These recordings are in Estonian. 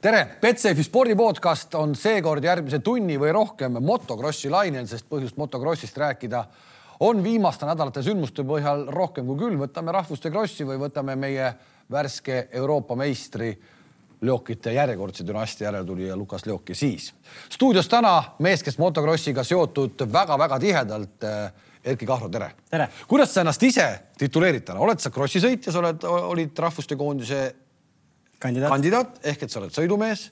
tere, Betsafe spordipodcast on seekord järgmise tunni või rohkem motokrossi lainel, sest põhjust motokrossist rääkida on viimaste nädalate sündmuste põhjal rohkem kui küll. võtame rahvuste krossi või võtame meie värske Euroopa meistri Leokite järjekordse dünastia järeltulija Lukas Leoki siis. stuudios täna mees, kes motokrossiga seotud väga-väga tihedalt. Erki Kahro, tere, tere.! kuidas sa ennast ise tituleerid täna, oled sa krossisõitja, sa oled, olid rahvuste koondise kandidaat, kandidaat ehk et sa oled sõidumees,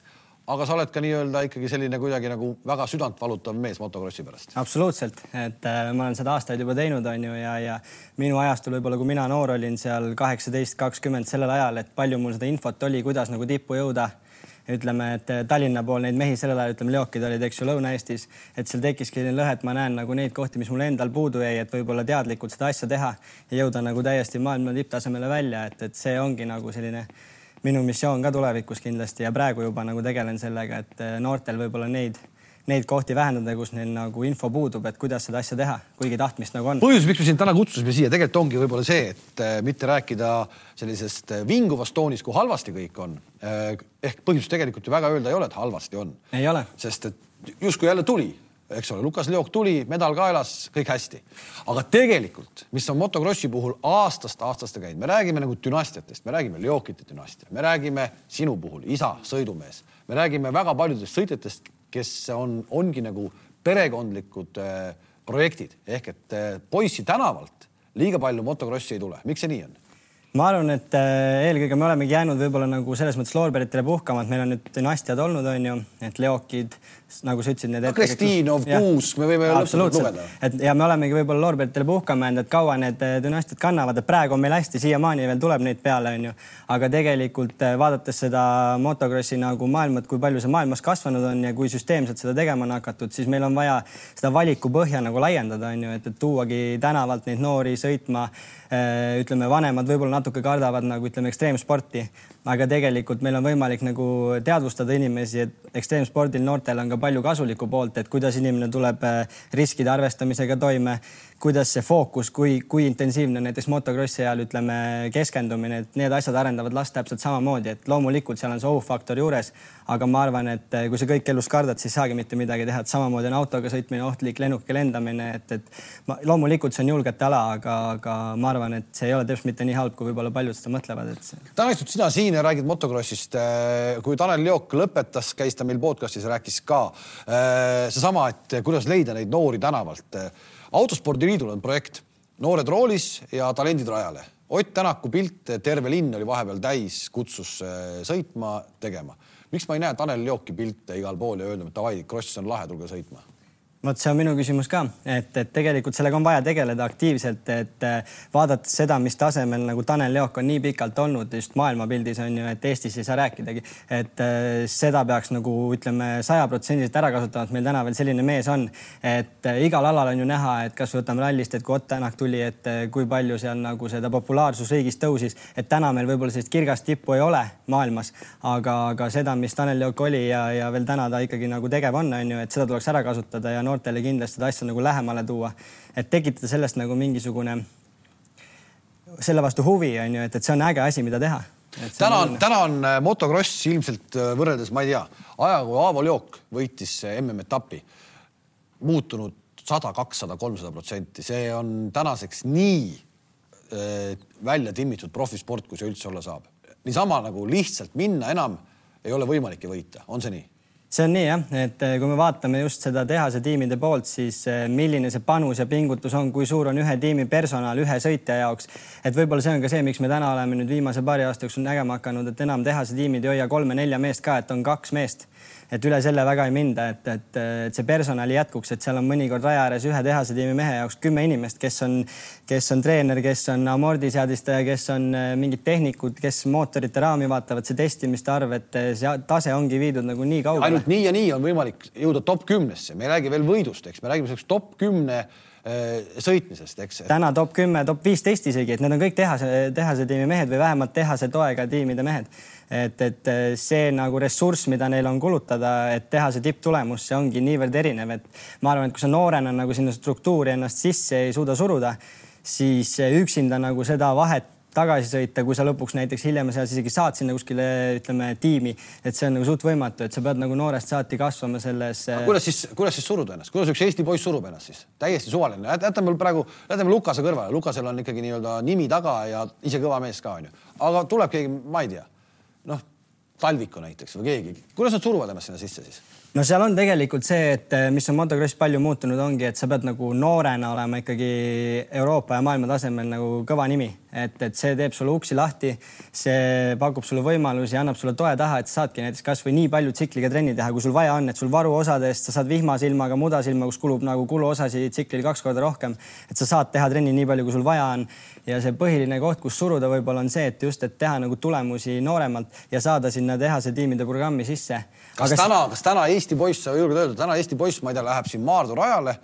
aga sa oled ka nii-öelda ikkagi selline kuidagi nagu väga südant valutav mees motokrossi pärast. absoluutselt, et äh, ma olen seda aastaid juba teinud, on ju, ja, ja minu ajastul võib-olla, kui mina noor olin seal kaheksateist, kakskümmend sellel ajal, et palju mul seda infot oli, kuidas nagu tippu jõuda ütleme, et Tallinna pool neid mehi sellel ajal, ütleme, Leokid olid, eks ju, Lõuna-Eestis, et seal tekkiski selline lõhe, et ma näen nagu neid kohti, mis mul endal puudu jäi, et võib-olla teadlikult seda asja teha ja jõuda nagu täiesti maailma tipptasemele välja, et, et see ongi nagu selline minu missioon ka tulevikus kindlasti ja praegu juba nagu tegelen sellega, et noortel võib-olla neid neid kohti vähendada, kus neil nagu info puudub, et kuidas seda asja teha, kuigi tahtmist nagu on. põhjus, miks me sind täna kutsusime siia, tegelikult ongi võib-olla see, et äh, mitte rääkida sellisest äh, vinguvast toonist, kui halvasti kõik on. Ehk põhjust tegelikult ju väga öelda ei ole, et halvasti on. ei ole. sest et justkui jälle tuli, eks ole, Lukas Leok tuli, medal kaelas, kõik hästi. aga tegelikult, mis on motokrossi puhul aastast aastaste käinud, me räägime nagu dünastiatest, me räägime Leokite dünastia, me räägime sinu puhul isa, sõidumees, me räägime väga paljudest sõitjatest, kes on, ongi nagu perekondlikud äh, projektid ehk et äh, poissi tänavalt liiga palju motokrossi ei tule. miks see nii on? ma arvan, et äh, eelkõige me olemegi jäänud võib-olla nagu selles mõttes loorberitele puhkama, et meil on nüüd dünastiad olnud, on ju, et Leokid, nagu sa ütlesid, need no,. Kristinov, Kuusk, me võime lõputult lugeda. et ja me olemegi võib-olla loorberitele puhkama jäänud, et kaua need äh, dünastiad kannavad, et praegu on meil hästi, siiamaani veel tuleb neid peale, on ju. aga tegelikult äh, vaadates seda motokrossi nagu maailma, et kui palju see maailmas kasvanud on ja kui süsteemselt seda tegema on hakatud, siis meil on vaja seda valikupõhja nagu laiendada, on ju, et, et tuuagi tänavalt neid noori sõitma Äh, ütleme, vanemad võib-olla natuke kardavad nagu ütleme ekstreemsporti, aga tegelikult meil on võimalik nagu teadvustada inimesi, et ekstreemspordil noortel on ka palju kasulikku poolt, et kuidas inimene tuleb äh, riskide arvestamisega toime kuidas see fookus, kui, kui intensiivne näiteks motokrossi ajal ütleme keskendumine, et need asjad arendavad last täpselt samamoodi, et loomulikult seal on see ohufaktor juures, aga ma arvan, et eh, kui sa kõik elus kardad, siis saagi mitte midagi teha, et samamoodi on autoga sõitmine ohtlik, lennukiga lendamine, et, et ma, loomulikult see on julgete ala, aga, aga ma arvan, et see ei ole täpselt mitte nii halb, kui võib-olla paljud seda mõtlevad, et see.... täna istud sina siin ja räägid motokrossist. Eh, kui Tanel Liok lõpetas, käis ta meil podcast'is, rääkis ka eh, seesama, et kuidas leida neid noori tänavalt autospordiliidul on projekt Noored roolis ja talendid rajale. Ott Tänaku pilt, terve linn oli vahepeal täis, kutsus äh, sõitma, tegema. miks ma ei näe Tanel Jooki pilte igal pool ja öelnud, et davai, kross on lahe, tulge sõitma vot see on minu küsimus ka, et, et tegelikult sellega on vaja tegeleda aktiivselt, et äh, vaadates seda, mis tasemel nagu Tanel Leok on nii pikalt olnud just maailmapildis on ju, et Eestis ei saa rääkidagi, et äh, seda peaks nagu ütleme sajaprotsendiliselt ära kasutama, et meil täna veel selline mees on, et äh, igal alal on ju näha, et kas võtame rallist, et kui Ott Tänak tuli, et kui palju seal nagu seda populaarsus riigis tõusis, et täna meil võib-olla sellist kirgast tippu ei ole maailmas, aga, aga seda, mis Tanel Leok oli ja, ja veel täna ta ikkagi nagu tegev on, on ju, et seda tuleks ära kasutada ja noortele kindlasti seda asja nagu lähemale tuua, et tekitada sellest nagu mingisugune selle vastu huvi on ju, et, et see on äge asi, mida teha. täna on, täna on äh, motokross ilmselt äh, võrreldes, ma ei tea, ajaga kui Aavo Leok võitis äh, MM-etappi, muutunud sada, kakssada, kolmsada protsenti, see on tänaseks nii välja timmitud profisport, kui see üldse olla saab. niisama nagu lihtsalt minna enam ei ole võimalik ja võita, on see nii? See on nii jah, et eh, kui me vaatame just seda tehase tiimide poolt, siis eh, milline see panus ja pingutus on, kui suur on ühe tiimi personal ühe sõitja jaoks. et võib-olla see on ka see, miks me täna oleme nüüd viimase paari aasta jooksul nägema hakanud, et enam tehase tiimid ei hoia kolme-nelja meest ka, et on kaks meest et üle selle väga ei minda, et, et, et see personali jätkuks, et seal on mõnikord raja ääres ühe tehase tiimi mehe jaoks kümme inimest, kes on, kes on treener, kes on amordiseadistaja, kes on äh, mingid tehnikud, kes mootorite raami vaatavad, see testimiste arv, et äh, see tase ongi viidud nagu nii kaugele. ainult nii ja nii on võimalik jõuda top kümnesse, me ei räägi veel võidust, eks me räägime selleks top kümne äh, sõitmisest, eks. täna top kümme, top viisteist isegi, et need on kõik tehase, tehase tiimi mehed või vähemalt tehase toega tiimide mehed et, et eh, see nagu ressurss, mida neil on kulutada, et teha see tipptulemus, see ongi niivõrd erinev, et ma arvan, et kui sa noorena nagu sinna struktuuri ennast sisse ei suuda suruda, siis üksinda nagu seda vahet tagasi sõita, kui sa lõpuks näiteks hiljem seal isegi saad sinna kuskile, ütleme tiimi, et see on nagu suht võimatu, et sa pead nagu noorest saati kasvama selles. kuidas siis, kuidas siis suruda ennast, kuidas üks Eesti poiss surub ennast siis? täiesti suvaline, jätame praegu, jätame Lukase kõrvale, Lukasel on ikkagi nii-öelda nimi taga ja ise kõva mees ka onju, aga tuleb keegi, ma ei tea, noh, Talviku näiteks või keegi, kuidas nad suruvad ennast sinna sisse siis? no seal on tegelikult see, et eh, mis on motocross palju muutunud, ongi, et sa pead nagu noorena olema ikkagi Euroopa ja maailma tasemel nagu kõva nimi, et, et see teeb sulle uksi lahti. see pakub sulle võimalusi, annab sulle toe taha, et saadki näiteks kasvõi nii palju tsikliga trenni teha, kui sul vaja on, et sul varuosadest sa saad vihmasilmaga, mudasilma, kus kulub nagu kuluosasid tsiklil kaks korda rohkem, et sa saad teha trenni nii palju, kui sul vaja on. ja see põhiline koht, kus suruda võib-olla on see, et just, et teha nagu tulemusi nooremalt ja saada sinna tehase tiimide programmi sisse kas Aga täna, kas täna Eesti poiss, sa julged öelda, täna Eesti poiss, ma ei tea, läheb siin Maardu rajale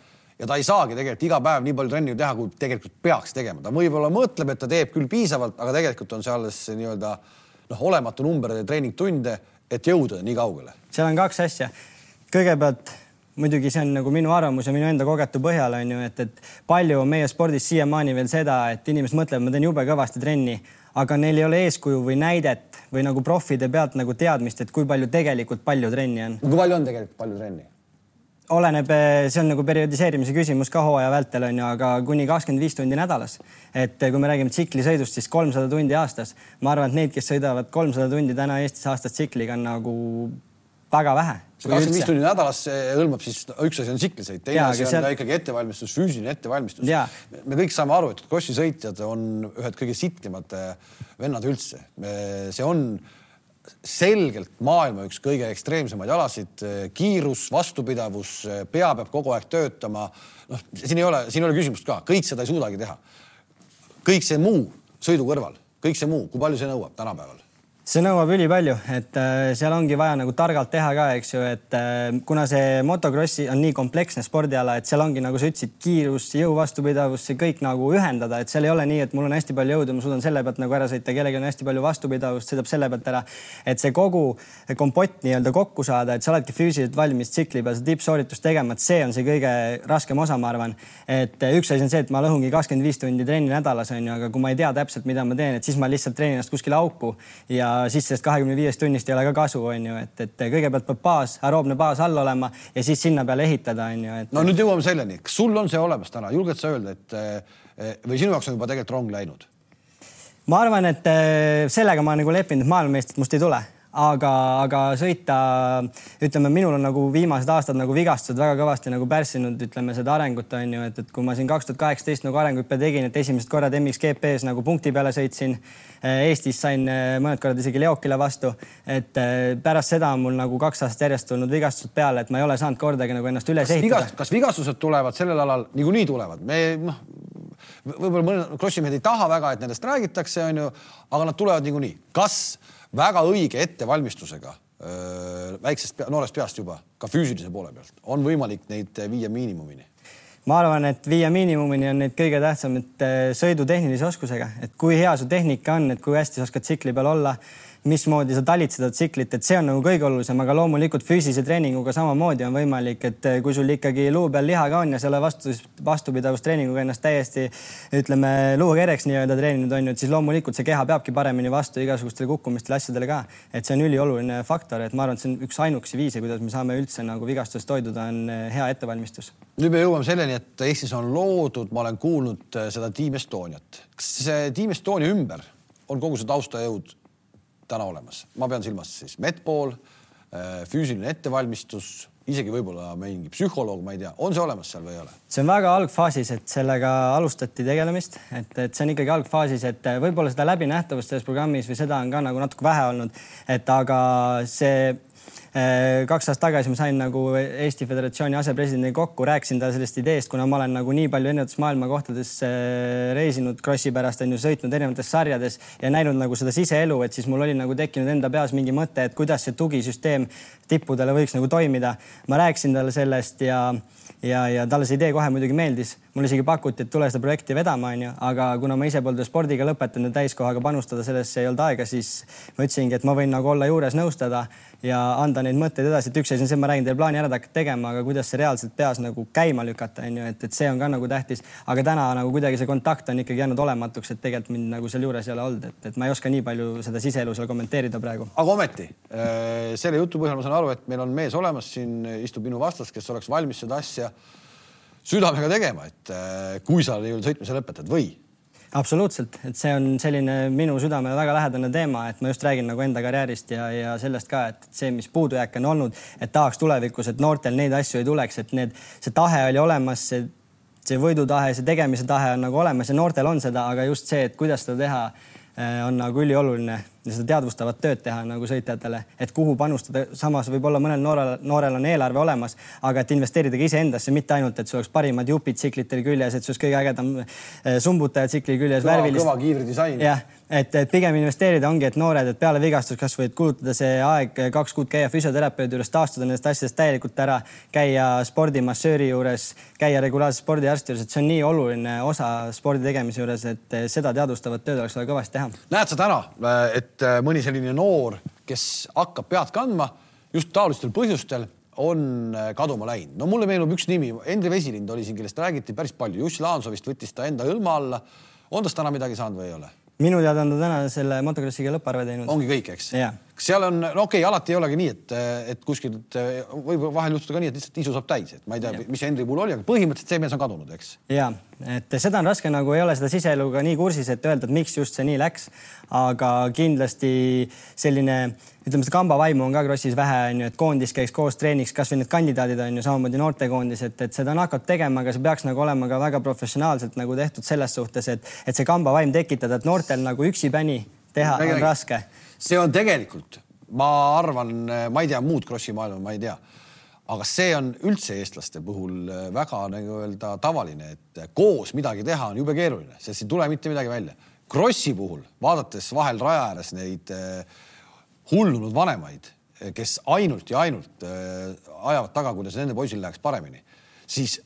ja ta ei saagi tegelikult iga päev nii palju trenni teha, kui tegelikult peaks tegema. ta võib-olla mõtleb, et ta teeb küll piisavalt, aga tegelikult on see alles nii-öelda noh, olematu number treeningtunde, et jõuda nii kaugele. seal on kaks asja. kõigepealt muidugi see on nagu minu arvamus ja minu enda kogetu põhjal on ju, et, et palju on meie spordis siiamaani veel seda, et inimesed mõtlevad, ma teen jube kõvasti trenni aga neil ei ole eeskuju või näidet või nagu profide pealt nagu teadmist, et kui palju tegelikult palju trenni on. kui palju on tegelikult palju trenni? Oleneb, eh, see on nagu perioodiseerimise küsimus ka hooaja vältel on ju, aga kuni kakskümmend viis tundi nädalas. et eh, kui me räägime tsiklisõidust, siis kolmsada tundi aastas. ma arvan, et neid, kes sõidavad kolmsada tundi täna Eestis aastas tsikliga on nagu väga vähe kakskümmend viis tundi nädalas hõlmab siis, üks asi on tsiklisõit, teine asi on seal... ikkagi ettevalmistus, füüsiline ettevalmistus. me kõik saame aru, et krossisõitjad on ühed kõige sittimad vennad üldse. see on selgelt maailma üks kõige ekstreemsemaid alasid, kiirus, vastupidavus, pea peab kogu aeg töötama. noh, siin ei ole, siin ei ole küsimust ka, kõik seda ei suudagi teha. kõik see muu sõidu kõrval, kõik see muu, kui palju see nõuab tänapäeval? See nõuab ülipalju, et äh, seal ongi vaja nagu targalt teha ka, eks ju, et äh, kuna see motokrossi on nii kompleksne spordiala, et seal ongi, nagu sa ütlesid, kiirus, jõu vastupidavus, see kõik nagu ühendada, et seal ei ole nii, et mul on hästi palju jõudu, ma suudan selle pealt nagu ära sõita, kellelgi on hästi palju vastupidavust, sõidab selle pealt ära. et see kogu kompott nii-öelda kokku saada, et sa oledki füüsiliselt valmis tsikli peal seda tippsooritust tegema, et see on see kõige raskem osa, ma arvan. et äh, üks asi on see, et ma lõhungi kakskümmend viis tundi trenni nädalas on ju, aga kui ma ei tea täpselt, mida ma teen, et siis ma lihtsalt treenin ennast kuskile auku ja siis sellest kahekümne viiest tunnist ei ole ka kasu, on ju, et, et kõigepealt peab baas, aeroobne baas all olema ja siis sinna peale ehitada, on ju et.... no nüüd jõuame selleni, kas sul on see olemas täna, julged sa öelda, et eh, või sinu jaoks on juba tegelikult rong läinud? ma arvan, et eh, sellega ma nagu leppinud, et maailmameistrit must ei tule aga, aga sõita, ütleme, minul on nagu viimased aastad nagu vigastused väga kõvasti nagu pärssinud, ütleme seda arengut on ju, et, et kui ma siin kaks tuhat kaheksateist nagu arenguhüppe tegin, et esimesed korrad MX-GP-s nagu punkti peale sõitsin. Eh, Eestis sain eh, mõned korrad isegi Leokile vastu, et eh, pärast seda on mul nagu kaks aastat järjest tulnud vigastused peale, et ma ei ole saanud kordagi nagu ennast üles ehitada. kas vigastused tulevad sellel alal, niikuinii tulevad, me noh, võib-olla mõned krossimehed ei taha väga, et nendest räägitakse, onju, aga nad tulevad niikuinii. kas väga õige ettevalmistusega väiksest pea, noorest peast juba ka füüsilise poole pealt on võimalik neid viia miinimumini? Ma arvan, et viia miinimumini on neid kõige tähtsamad sõidu tehnilise oskusega, et kui hea su tehnika on, et kui hästi sa oskad tsikli peal olla mismoodi sa talid seda tsiklit, et see on nagu kõige olulisem, aga loomulikult füüsilise treeninguga samamoodi on võimalik, et eh, kui sul ikkagi luu peal liha ka on ja ole vastu, vastupidavustreeninguga ennast täiesti ütleme luukereks nii-öelda treeninud on ju, et siis loomulikult see keha peabki paremini vastu igasugustele kukkumistele, asjadele ka. et see on ülioluline faktor, et ma arvan, et see on üks ainuksi viise, kuidas me saame üldse nagu vigastusest hoiduda, on eh, hea ettevalmistus. nüüd me jõuame selleni, et Eestis on loodud, ma olen kuulnud eh, seda Team Estoniat. kas Team Estonia ümber on kogu see taustajõud täna olemas, ma pean silmas siis medpool, äh, füüsiline ettevalmistus, isegi võib-olla mingi psühholoog, ma ei tea, on see olemas seal või ei ole? see on väga algfaasis, et sellega alustati tegelemist, et, et see on ikkagi algfaasis, et võib-olla seda läbinähtavust selles programmis või seda on ka nagu natuke vähe olnud, et aga see Äh, kaks aastat tagasi ma sain nagu Eesti Föderatsiooni asepresidendiga kokku, rääkisin talle sellest ideest, kuna ma olen nagu nii palju erinevates maailma kohtades äh, reisinud krossi pärast, on ju, sõitnud erinevates sarjades ja näinud nagu seda siseelu, et siis mul oli nagu tekkinud enda peas mingi mõte, et kuidas see tugisüsteem tippudele võiks nagu toimida. ma rääkisin talle sellest ja ja, ja talle see idee kohe muidugi meeldis. Mulle isegi pakuti, et tule seda projekti vedama, onju, aga kuna ma ise polnud spordiga lõpetanud ja täiskohaga panustada sellesse ei olnud aega, siis ma ütlesingi, et ma võin nagu olla juures nõustada ja anda neid mõtteid edasi, et üks asi on see, ma räägin teile plaani ära, te hakkate tegema, aga kuidas see reaalselt peas nagu käima lükata, on ju, et, et see on ka nagu tähtis. aga täna nagu kuidagi see kontakt on ikkagi jäänud olematuks, et tegelikult mind nagu sealjuures ei ole olnud, et, et ma ei oska nii palju seda siseelu seal kommenteerida praegu. aga ometi äh, selle jutu põhjal ma saan aru, et meil on mees olemas, siin istub minu vastas, kes oleks valmis seda asja südamega tegema, et äh, kui sa nii-öelda sõitmise lõpetad või? Absoluutselt, et see on selline minu südamele väga lähedane teema, et ma just räägin nagu enda karjäärist ja, ja sellest ka, et see, mis puudujääke on olnud, et tahaks tulevikus, et noortel neid asju ei tuleks, et need, see tahe oli olemas, see, see võidutahe, see tegemise tahe on nagu olemas ja noortel on seda, aga just see, et kuidas seda teha, eh, on nagu ülioluline ja seda teadvustavat tööd teha nagu sõitjatele, et kuhu panustada. samas võib-olla mõnel noorel, noorel on eelarve olemas, aga et investeerida ka iseendasse, mitte ainult, et sul oleks parimad jupid tsiklitele küljes, et sul oleks kõige ägedam eh, sumbutaja tsikli küljes. kõva kiivridisain. jah, et, et pigem investeerida ongi, et noored, et peale vigastust kasvõi kulutada see aeg kaks kuud käia füsioterapeudi juures, taastuda nendest asjadest täielikult ära, käia spordimassööri juures, käia regulaarselt spordiarsti juures, et see on nii oluline osa spordi tegemise juures, et seda teadvustavat tööd oleks vaja kõvasti teha. näed sa täna, et et äh, mõni selline noor, kes hakkab pead kandma just taolistel põhjustel, on äh, kaduma läinud. no mulle meenub üks nimi, Endre Vesilind oli siin, kellest räägiti päris palju, Jussi Laansoo vist võttis ta enda hõlma alla. on tast täna midagi saanud või ei ole? minu teada on ta täna selle motokrossiga lõpparve teinud. ongi kõik, eks? Kas seal on, no okei okay,, alati ei olegi nii, et, et kuskilt võib vahel juhtuda ka nii, et lihtsalt isu saab täis, et ma ei tea, mis Henri puhul oli, aga põhimõtteliselt see mees on kadunud, eks? ja, et seda on raske nagu ei ole seda siseeluga nii kursis, et öelda, et miks just see nii läks. aga kindlasti selline, ütleme seda kamba vaimu on ka Krossis vähe, on ju, et koondis käiks koos treeniks, kasvõi need kandidaadid on ju samamoodi noortekoondis, et, et seda on hakatud tegema, aga see peaks nagu olema ka väga professionaalselt nagu tehtud selles suhtes, et, et see kamba vaim tekitada, et noortel nagu üksipäni teha Räägi, on raske see on tegelikult, ma arvan, ma ei tea muud krossi maailma, ma ei tea, aga see on üldse eestlaste puhul väga nagu öelda tavaline, et koos midagi teha on jube keeruline, sest ei tule mitte midagi välja. Krossi puhul, vaadates vahel raja ääres neid eh, hullunud vanemaid, kes ainult ja ainult ajavad taga, kuidas nende poisil läheks paremini, siis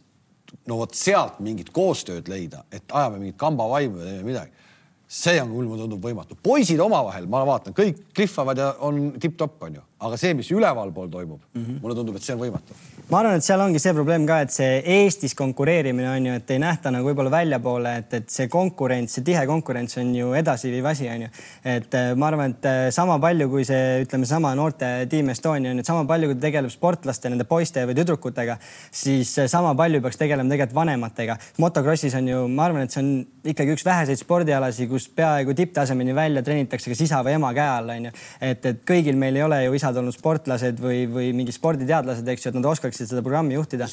no vot sealt mingit koostööd leida, et ajame mingit kambavaimu ja teeme midagi see on küll, mulle tundub võimatu. poisid omavahel, ma vaatan, kõik klihvavad ja on tipp-topp, onju, aga see, mis ülevalpool toimub mm, -hmm. mulle tundub, et see on võimatu. ma arvan, et seal ongi see probleem ka, et see Eestis konkureerimine on ju, et ei nähta nagu võib-olla väljapoole, et, et see konkurents, see tihe konkurents on ju edasiviiv asi, on ju. et äh, ma arvan, et äh, sama palju, kui see, ütleme, sama noorte tiim Estonia on ju, et sama palju, kui ta tegeleb sportlaste, nende poiste või tüdrukutega, siis äh, sama palju peaks tegelema tegelikult vanematega. motokrossis on ju, ma arvan, et see on ikkagi üks väheseid spordialasid, kus peaaegu tipptasemeni välja treenitakse kas isa või ema käe all, onju. et, et kõigil meil ei ole ju isad olnud sportlased või, või mingid sporditeadlased, eks ju, et nad oskaksid seda programmi juhtida.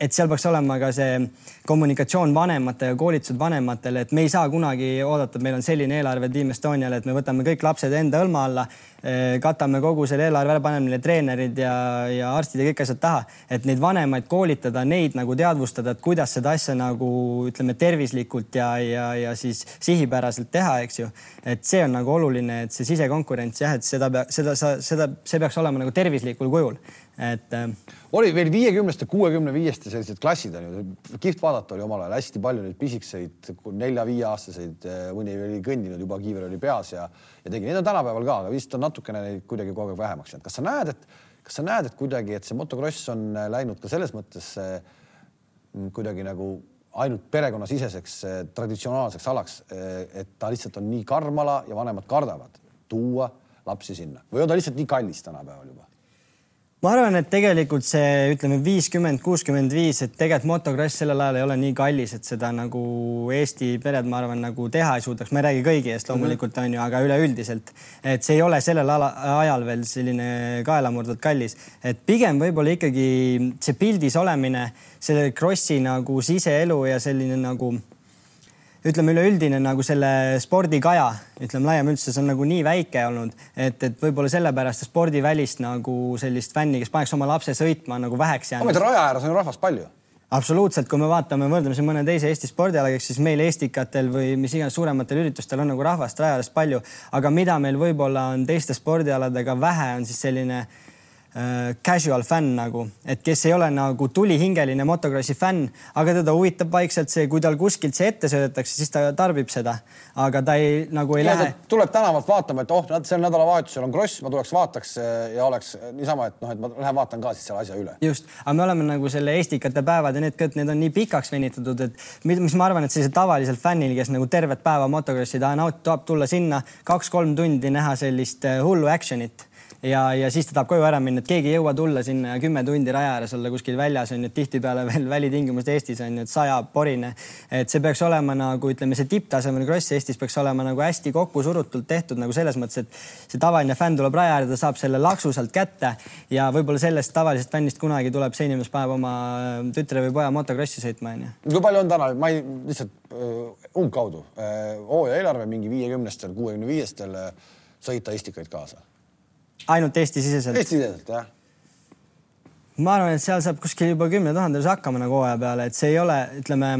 et seal peaks olema ka see kommunikatsioon vanemate ja koolitused vanematele, et me ei saa kunagi oodata, et meil on selline eelarve Team Estoniale, et me võtame kõik lapsed enda hõlma alla katame kogu selle eelarve ära, paneme neile treenerid ja, ja arstid ja kõik asjad taha, et neid vanemaid koolitada, neid nagu teadvustada, et kuidas seda asja nagu ütleme tervislikult ja, ja, ja siis sihipäraselt teha, eks ju. et see on nagu oluline, et see sisekonkurents jah, et seda, seda, seda, see peaks olema nagu tervislikul kujul et äh.... oli veel viiekümneste, kuuekümne viieste sellised klassid on ju, kihvt vaadata oli omal ajal hästi palju neid pisikseid nelja-viieaastaseid, äh, mõni oli kõndinud juba, kiiver oli peas ja, ja tegi, neid on tänapäeval ka, aga vist on natukene neid kuidagi kogu aeg vähemaks jäänud. kas sa näed, et, kas sa näed, et kuidagi, et see motokross on äh, läinud ka selles mõttes äh, kuidagi nagu ainult perekonnasiseseks traditsionaalseks alaks, et ta lihtsalt on nii karm ala ja vanemad kardavad tuua lapsi sinna või on ta lihtsalt nii kallis tänapäeval juba? Ma arvan, et tegelikult see ütleme viiskümmend, kuuskümmend viis, et tegelikult motokross sellel ajal ei ole nii kallis, et seda nagu Eesti pered, ma arvan, nagu teha ei suudaks. ma ei räägi kõigi eest loomulikult mm -hmm. on ju, aga üleüldiselt, et see ei ole sellel ala, ajal veel selline kaelamurdvalt kallis, et pigem võib-olla ikkagi see pildis olemine, selle krossi nagu siseelu ja selline nagu ütleme, üleüldine nagu selle spordikaja, ütleme laiem üldsus on nagu nii väike olnud, et, et võib-olla sellepärast spordivälist nagu sellist fänni, kes paneks oma lapse sõitma nagu väheks jäänud. ometi raja ääres on ju rahvast palju absoluutselt, kui me vaatame, võrdleme siin mõne teise Eesti spordialaga, siis meil Estikatel või mis iganes suurematel üritustel on nagu rahvast raja ääres palju, aga mida meil võib-olla on teiste spordialadega vähe, on siis selline casual fänn nagu, et kes ei ole nagu tulihingeline motokrossi fänn, aga teda huvitab vaikselt see, kui tal kuskilt see ette söödetakse, siis ta tarbib seda. aga ta ei nagu ei ja lähe. tuleb tänavalt vaatama, et oh, sel nädalavahetusel on kross, ma tuleks vaataks ja oleks niisama, et noh, et ma lähen vaatan ka siis selle asja üle. just, aga me oleme nagu selle Estikate päevad ja need need on nii pikaks venitatud, et mis ma arvan, et sellisel tavalisel fännil, kes nagu tervet päeva motokrossi taha nautib, tahab tulla sinna kaks-kolm tundi näha sellist äh, hullu action'it ja, ja siis ta tahab koju ära minna, et keegi ei jõua tulla sinna ja kümme tundi raja ääres olla kuskil väljas on ju, tihtipeale veel välitingimused Eestis on ju, et sajab porine. et see peaks olema nagu ütleme, see tipptasemel kross Eestis peaks olema nagu hästi kokku surutult tehtud nagu selles mõttes, et see tavaline fänn tuleb raja äärde, ta saab selle laksu sealt kätte ja võib-olla sellest tavalisest fännist kunagi tuleb see inimene, paneb oma tütre või poja motokrossi sõitma onju. kui palju on täna, ma ei lihtsalt uh, umbkaudu uh, hooaja eelarve mingi viiekümnestel, kuuekümne viiestel uh, sõita istikaid kaasa ainult Eesti-siseselt? Eesti-siseselt jah. ma arvan, et seal saab kuskil juba kümne tuhandese hakkama nagu hooaja peale, et see ei ole, ütleme,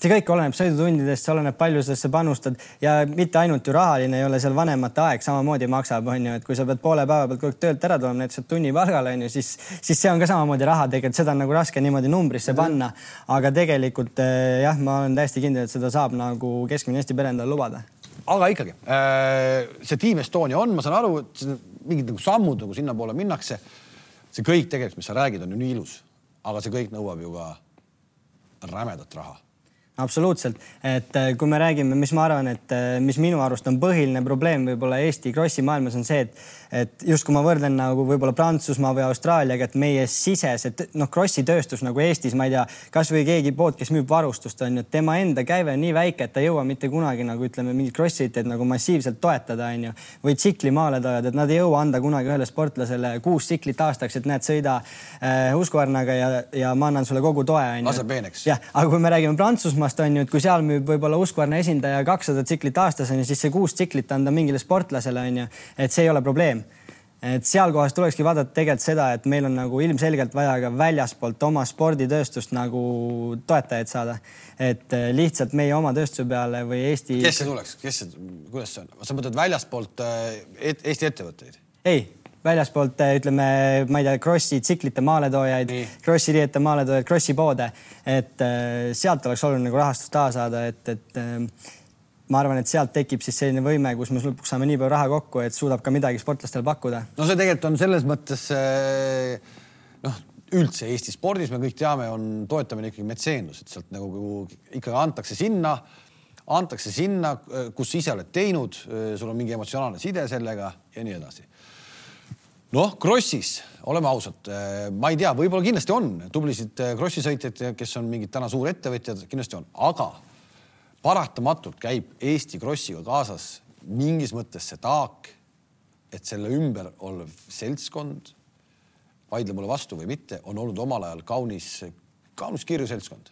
see kõik oleneb sõidutundidest, see oleneb, palju sa panustad ja mitte ainult ju rahaline ei ole seal vanemate aeg samamoodi maksab, on ju, et kui sa pead poole päeva pealt kogu aeg töölt ära tulema, näiteks tunni palgale on ju, siis, siis see on ka samamoodi raha tegelikult, seda on nagu raske niimoodi numbrisse panna. aga tegelikult eh, jah, ma olen täiesti kindel, et seda saab nagu keskmine Eesti pere endale lubada aga ikkagi äh, see Team Estonia on, ma saan aru, et mingid nagu sammud nagu sinnapoole minnakse. see kõik tegelikult, mis sa räägid, on ju nii ilus, aga see kõik nõuab ju ka rämedat raha absoluutselt, et äh, kui me räägime, mis ma arvan, et äh, mis minu arust on põhiline probleem võib-olla Eesti krossi maailmas on see, et et just kui ma võrdlen nagu võib-olla Prantsusmaa või Austraaliaga, et meie sisesed noh, krossi tööstus nagu Eestis, ma ei tea, kasvõi keegi pood, kes müüb varustust on ju, et tema enda käive on nii väike, et ta ei jõua mitte kunagi nagu ütleme, mingit krossiteed nagu massiivselt toetada, on ju. või tsiklimaaletoojad, et nad ei jõua anda kunagi ühele sportlasele kuus tsiklit aastaks, et näed, sõida äh, Husqvarnaga ja, ja ma annan sulle kogu toe on ju. lase peeneks. jah, aga kui me räägime Prantsusmaast on ju, et kui seal müüb võib-olla Husqvarna esindaja kakssada tsiklit aastas on ju, siis see kuus tsiklit anda mingile sportlasele on ju, et see ei ole probleem et sealkohas tulekski vaadata tegelikult seda, et meil on nagu ilmselgelt vaja ka väljaspoolt oma sporditööstust nagu toetajaid saada. et eh, lihtsalt meie oma tööstuse peale või Eesti. kes see tuleks, kes see, kuidas see on, sa mõtled väljaspoolt eh, et, Eesti ettevõtteid? ei, väljaspoolt eh, ütleme, ma ei tea, Krossi tsiklite maaletoojaid, Krossi riiete maaletoojaid, Krossi poode, et sealt oleks oluline nagu rahastust taha saada, et, et ma arvan, et sealt tekib siis selline võime, kus me lõpuks saame nii palju raha kokku, et suudab ka midagi sportlastele pakkuda. no see tegelikult on selles mõttes eh, noh, üldse Eesti spordis me kõik teame, on toetamine ikkagi metseenlus, et sealt nagu ikkagi antakse sinna, antakse sinna, kus ise oled teinud, sul on mingi emotsionaalne side sellega ja nii edasi. noh, Krossis, oleme ausad, ma ei tea, võib-olla kindlasti on tublisid Krossi sõitjaid, kes on mingid täna suurettevõtjad, kindlasti on, aga paratamatult käib Eesti Krossiga kaasas mingis mõttes see taak, et selle ümber olev seltskond, vaidle mulle vastu või mitte, on olnud omal ajal kaunis, kaunis kirju seltskond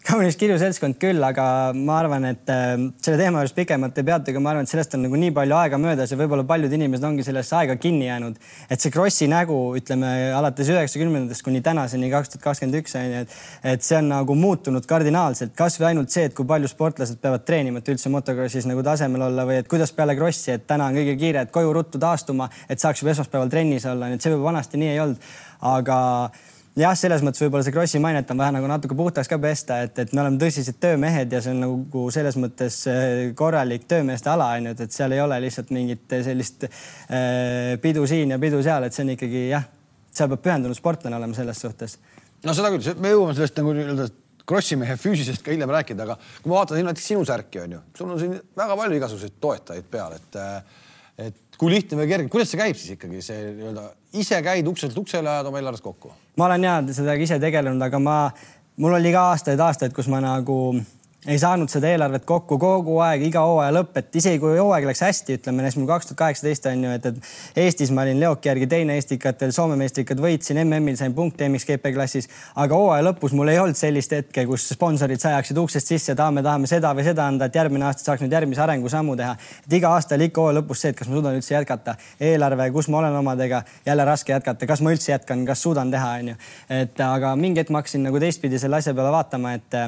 kaunis kirju seltskond küll, aga ma arvan, et äh, selle teema juures pikemalt ei peatugi, ma arvan, et sellest on nagu nii palju aega möödas ja võib-olla paljud inimesed ongi sellesse aega kinni jäänud. et see Krossi nägu, ütleme alates üheksakümnendatest kuni tänaseni kaks tuhat kakskümmend üks on ju, et, et see on nagu muutunud kardinaalselt, kasvõi ainult see, et kui palju sportlased peavad treenima, et üldse motokrossis nagu tasemel olla või et kuidas peale Krossi, et täna on kõige kiire, et koju ruttu taastuma, et saaks juba esmaspäeval trennis olla, nii et see võib vanasti nii ei olnud, aga jah, selles mõttes võib-olla see Krossi mainet on vaja nagu natuke puhtaks ka pesta, et, et me oleme tõsised töömehed ja see on nagu selles mõttes äh, korralik töömeeste ala on ju, et, seal ei ole lihtsalt mingit sellist äh, pidu siin ja pidu seal, et see on ikkagi jah, seal peab pühendunud sportlane olema selles suhtes. no seda küll, me jõuame sellest nagu nii-öelda Krossi mehe füüsisest ka hiljem rääkida, aga kui ma vaatan näiteks sinu särki on ju, sul on siin väga palju igasuguseid toetajaid peal, et äh, et kui lihtne või kerge, kuidas see käib siis ikkagi see nii-öelda ise käid ukselt uksele, ajad oma eelarvest kokku? ma olen ja seda ise tegelenud, aga ma, mul oli ka aastaid-aastaid, kus ma nagu ei saanud seda eelarvet kokku kogu aeg, iga hooaja lõpp, et isegi kui hooaeg läks hästi, ütleme näiteks mul kaks tuhat kaheksateist on ju, et, et Eestis ma olin Leoki järgi teine eestikatel, Soome meistrikad võitsin, MM-il sain punkte MXGP klassis, aga hooaja lõpus mul ei olnud sellist hetke, kus sponsorid sajaksid uksest sisse, tahame, tahame seda või seda anda, et järgmine aasta saaks nüüd järgmise arengusammu teha. et iga aasta oli ikka hooaja lõpus see, et kas ma suudan üldse jätkata, eelarve, kus ma olen omadega, jälle raske jätkata, kas ma üldse jätkan, kas suudan teha, onju. et aga mingi hetk ma hakkasin nagu teistpidi selle asja peale vaatama, et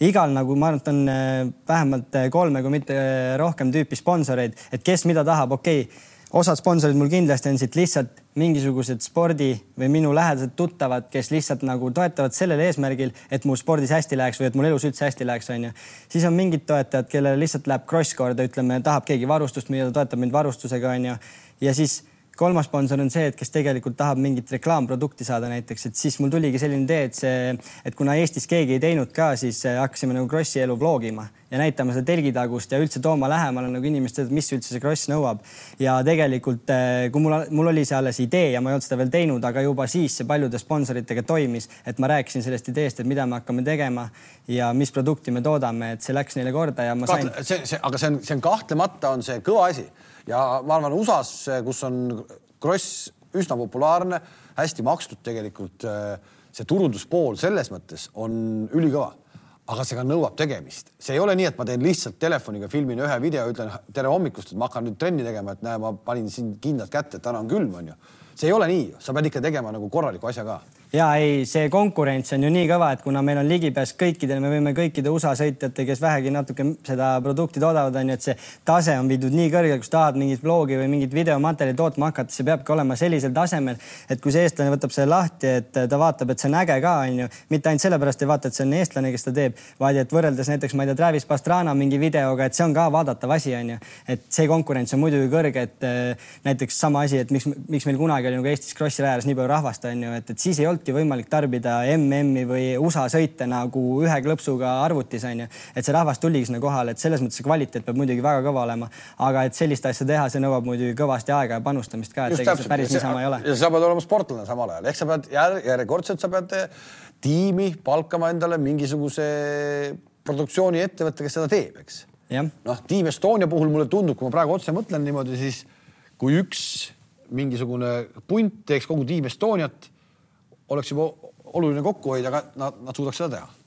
igal nagu ma arvan, et on äh, vähemalt äh, kolme, kui mitte äh, rohkem tüüpi sponsoreid, et kes mida tahab, okei okay osad sponsorid mul kindlasti on siit lihtsalt mingisugused spordi või minu lähedased tuttavad, kes lihtsalt nagu toetavad sellel eesmärgil, et mul spordis hästi läheks või et mul elus üldse hästi läheks, onju. siis on mingid toetajad, kellele lihtsalt läheb kross korda, ütleme, tahab keegi varustust müüa, toetab mind varustusega, onju. ja siis kolmas sponsor on see, et kes tegelikult tahab mingit reklaamprodukti saada näiteks, et siis mul tuligi selline idee, et see, et kuna Eestis keegi ei teinud ka, siis äh, hakkasime nagu Krossi elu vlogima ja näitama seda telgitagust ja üldse tooma lähemale nagu inimestele, mis üldse see Kross nõuab. ja tegelikult, äh, kui mul, mul oli see alles idee ja ma ei olnud seda veel teinud, aga juba siis see paljude sponsoritega toimis, et ma rääkisin sellest ideest, et mida me hakkame tegema ja mis produkti me toodame, et see läks neile korda ja ma sain. see, see, aga see on, see on kahtlemata on see kõva asi ja ma arvan, USA-s, kus on kross üsna populaarne, hästi makstud tegelikult, see turunduspool selles mõttes on ülikõva. Aga see ka nõuab tegemist, see ei ole nii, et ma teen lihtsalt telefoniga, filmin ühe video, ütlen tere hommikust, et ma hakkan nüüd trenni tegema, et näe, ma panin siin kindlad kätte, täna on külm, onju. see ei ole nii, sa pead ikka tegema nagu korraliku asja ka ja ei, see konkurents on ju nii kõva, et kuna meil on ligipääs kõikidele, me võime kõikide USA sõitjate, kes vähegi natuke seda produkti toodavad, on ju, et see tase on viidud nii kõrgele, kus tahad mingit vlogi või mingit videomaterjali tootma hakata, see peabki olema sellisel tasemel, et kui see eestlane võtab selle lahti, et ta vaatab, et see on äge ka, on ju, mitte ainult sellepärast ei vaata, et see on eestlane, kes seda teeb, vaid et võrreldes näiteks, ma ei tea, Travis Pastrana mingi videoga, et see on ka vaadatav asi, on ju. et see konkurents on muidugi kõrge, et äh, näiteks sama asi, et miks, miks meil kunagi oli nagu Eestis Krossi raja ääres nii palju rahvast, on ju, et, et siis ei olnudki võimalik tarbida MM-i või USA sõite nagu ühe klõpsuga arvutis on ju. et see rahvas tuligi sinna kohale, et selles mõttes see kvaliteet peab muidugi väga kõva olema, aga et sellist asja teha, see nõuab muidugi kõvasti aega ja panustamist ka, et ega see päris niisama ei ole. ja sa pead olema sportlane samal ajal, ehk sa pead järjekordselt, sa pead eh, tiimi palkama endale mingisuguse produktsiooniettevõtte, kes seda teeb, eks. noh, Team Estonia puhul mulle tundub, kui ma praegu otse mõtlen niimoodi, siis kui üks mingisugune punt teeks kogu Team Estoniat, oleks juba oluline kokkuhoid, aga nad, nad suudaks seda teha.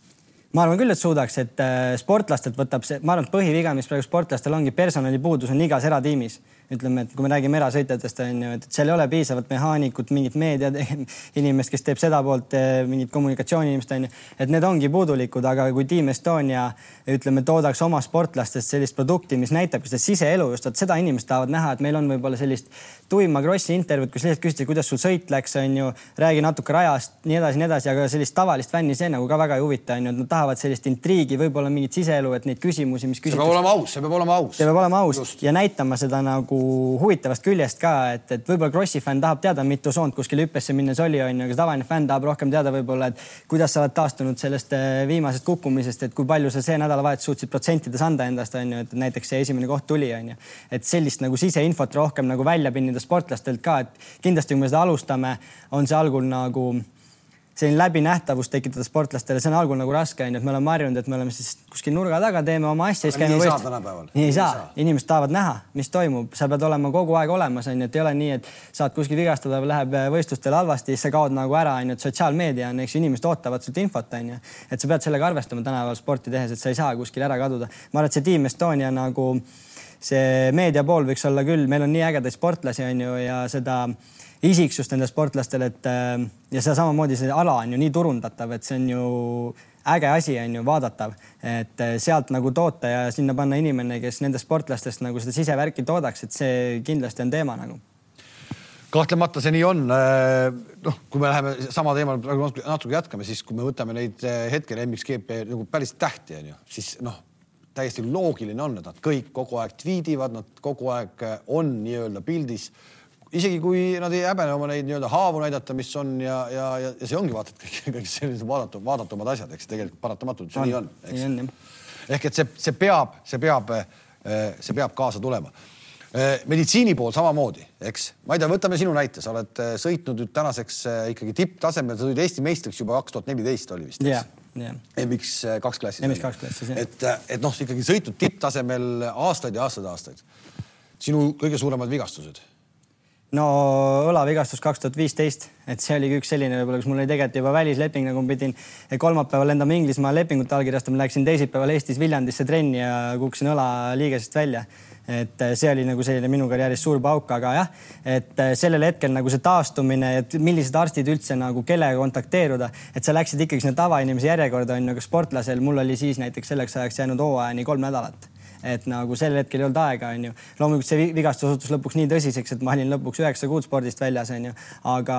Ma arvan küll, et suudaks, et äh, sportlastelt võtab see, ma arvan, et põhiviga, mis praegu sportlastel ongi, personalipuudus on igas eratiimis. Ütleme, et kui me räägime erasõitjatest on ju, et seal ei ole piisavalt mehaanikut, mingit meedia inimest, kes teeb seda poolt, eh, mingit kommunikatsiooniinimest on ju, et need ongi puudulikud, aga kui Team Estonia ütleme, toodaks oma sportlastest sellist produkti, mis näitabki seda siseelu just, vot seda inimesed tahavad näha, et meil on võib-olla sellist tuima krossi intervjuud, kus lihtsalt küsiti, kuidas sul sõit läks, on ju, räägi natuke rajast, nii edasi, nii edasi, aga sellist tavalist fänni see nagu ka väga ei huvita, on ju, et nad tahavad sellist intriigi, võib-olla mingit siseelu, et neid küsimusi, mis küsitakse. see peab olema aus, see peab olema aus. see peab olema aus just. ja näitama seda nagu huvitavast küljest ka, et, et võib-olla Krossi fänn tahab teada, mitu soont kuskil hüppesse minnes oli, onju, aga tavaline fänn tahab rohkem teada võib-olla, et kuidas sa oled taastunud sellest eh, viimasest kukkumisest, et kui palju sa see nädalavahetus suutsid protsentides anda endast, onju, et näiteks see esimene koht tuli, onju. et sellist nagu siseinfot rohkem nagu välja pinnida sportlastelt ka, et kindlasti, kui me seda alustame, on see algul nagu selline läbinähtavus tekitada sportlastele, see on algul nagu raske onju, et me oleme harjunud, et me oleme siis kuskil nurga taga, teeme oma asja, siis käime võist-. nii ei saa, inimesed tahavad näha, mis toimub, sa pead olema kogu aeg olemas onju, et ei ole nii, et saad kuskil vigastada läheb võistlustel halvasti, siis sa kaod nagu ära onju, et sotsiaalmeedia on, eks ju, inimesed ootavad sult infot onju. et sa pead sellega arvestama tänapäeval sporti tehes, et sa ei saa kuskil ära kaduda. ma arvan, et see Team Estonia nagu see meedia pool võiks olla küll, meil on nii ägedaid sportlasi onju ja seda isiksust nendel sportlastel, et äh, ja see samamoodi see ala on ju nii turundatav, et see on ju äge asi on ju vaadatav, et äh, sealt nagu toota ja sinna panna inimene, kes nendest sportlastest nagu seda sisevärki toodaks, et see kindlasti on teema nagu kahtlemata see nii on. Äh, noh, kui me läheme sama teemal praegu natuke jätkame, siis kui me võtame neid hetkel MXGP nagu päris tähti on ju, siis noh, täiesti loogiline on, et nad kõik kogu aeg tweetivad, nad kogu aeg on nii-öelda pildis isegi kui nad ei häbene oma neid nii-öelda haavu näidata, mis on ja, ja, ja, ja see ongi vaata, et kõik, kõik sellised vaadatu, vaadatumad asjad, eks tegelikult paratamatult see on, nii on, eks. ehk et see, see peab, see peab, eh, see peab kaasa tulema. Eh, meditsiini pool samamoodi, eks, ma ei tea, võtame sinu näite, sa oled eh, sõitnud nüüd tänaseks ikkagi tipptasemel, sa tulid Eesti meistriks juba kaks tuhat neliteist oli vist, eks yeah.? MX kaks klassis. MX kaks klassis, jah. et, et noh, ikkagi sõitnud tipptasemel aastaid ja aastaid, aastaid. sinu kõige suuremad vigastused no õlavigastus kaks tuhat viisteist, et see oligi üks selline võib-olla, kus mul oli tegelikult juba välisleping, nagu ma pidin kolmapäeval lendama Inglismaa lepingut allkirjastama, läksin teisipäeval Eestis Viljandisse trenni ja kukkusin õlaliigesest välja. Et see oli nagu selline minu karjääris suur pauk, aga jah, et sellel hetkel nagu see taastumine, et millised arstid üldse nagu kellega kontakteeruda, et sa läksid ikkagi sinna tavainimese järjekorda on ju, aga sportlasel mul oli siis näiteks selleks ajaks jäänud hooajani kolm nädalat et nagu sel hetkel ei olnud aega, onju. loomulikult see vigastus osutus lõpuks nii tõsiseks, et ma olin lõpuks üheksa kuud spordist väljas, onju. aga,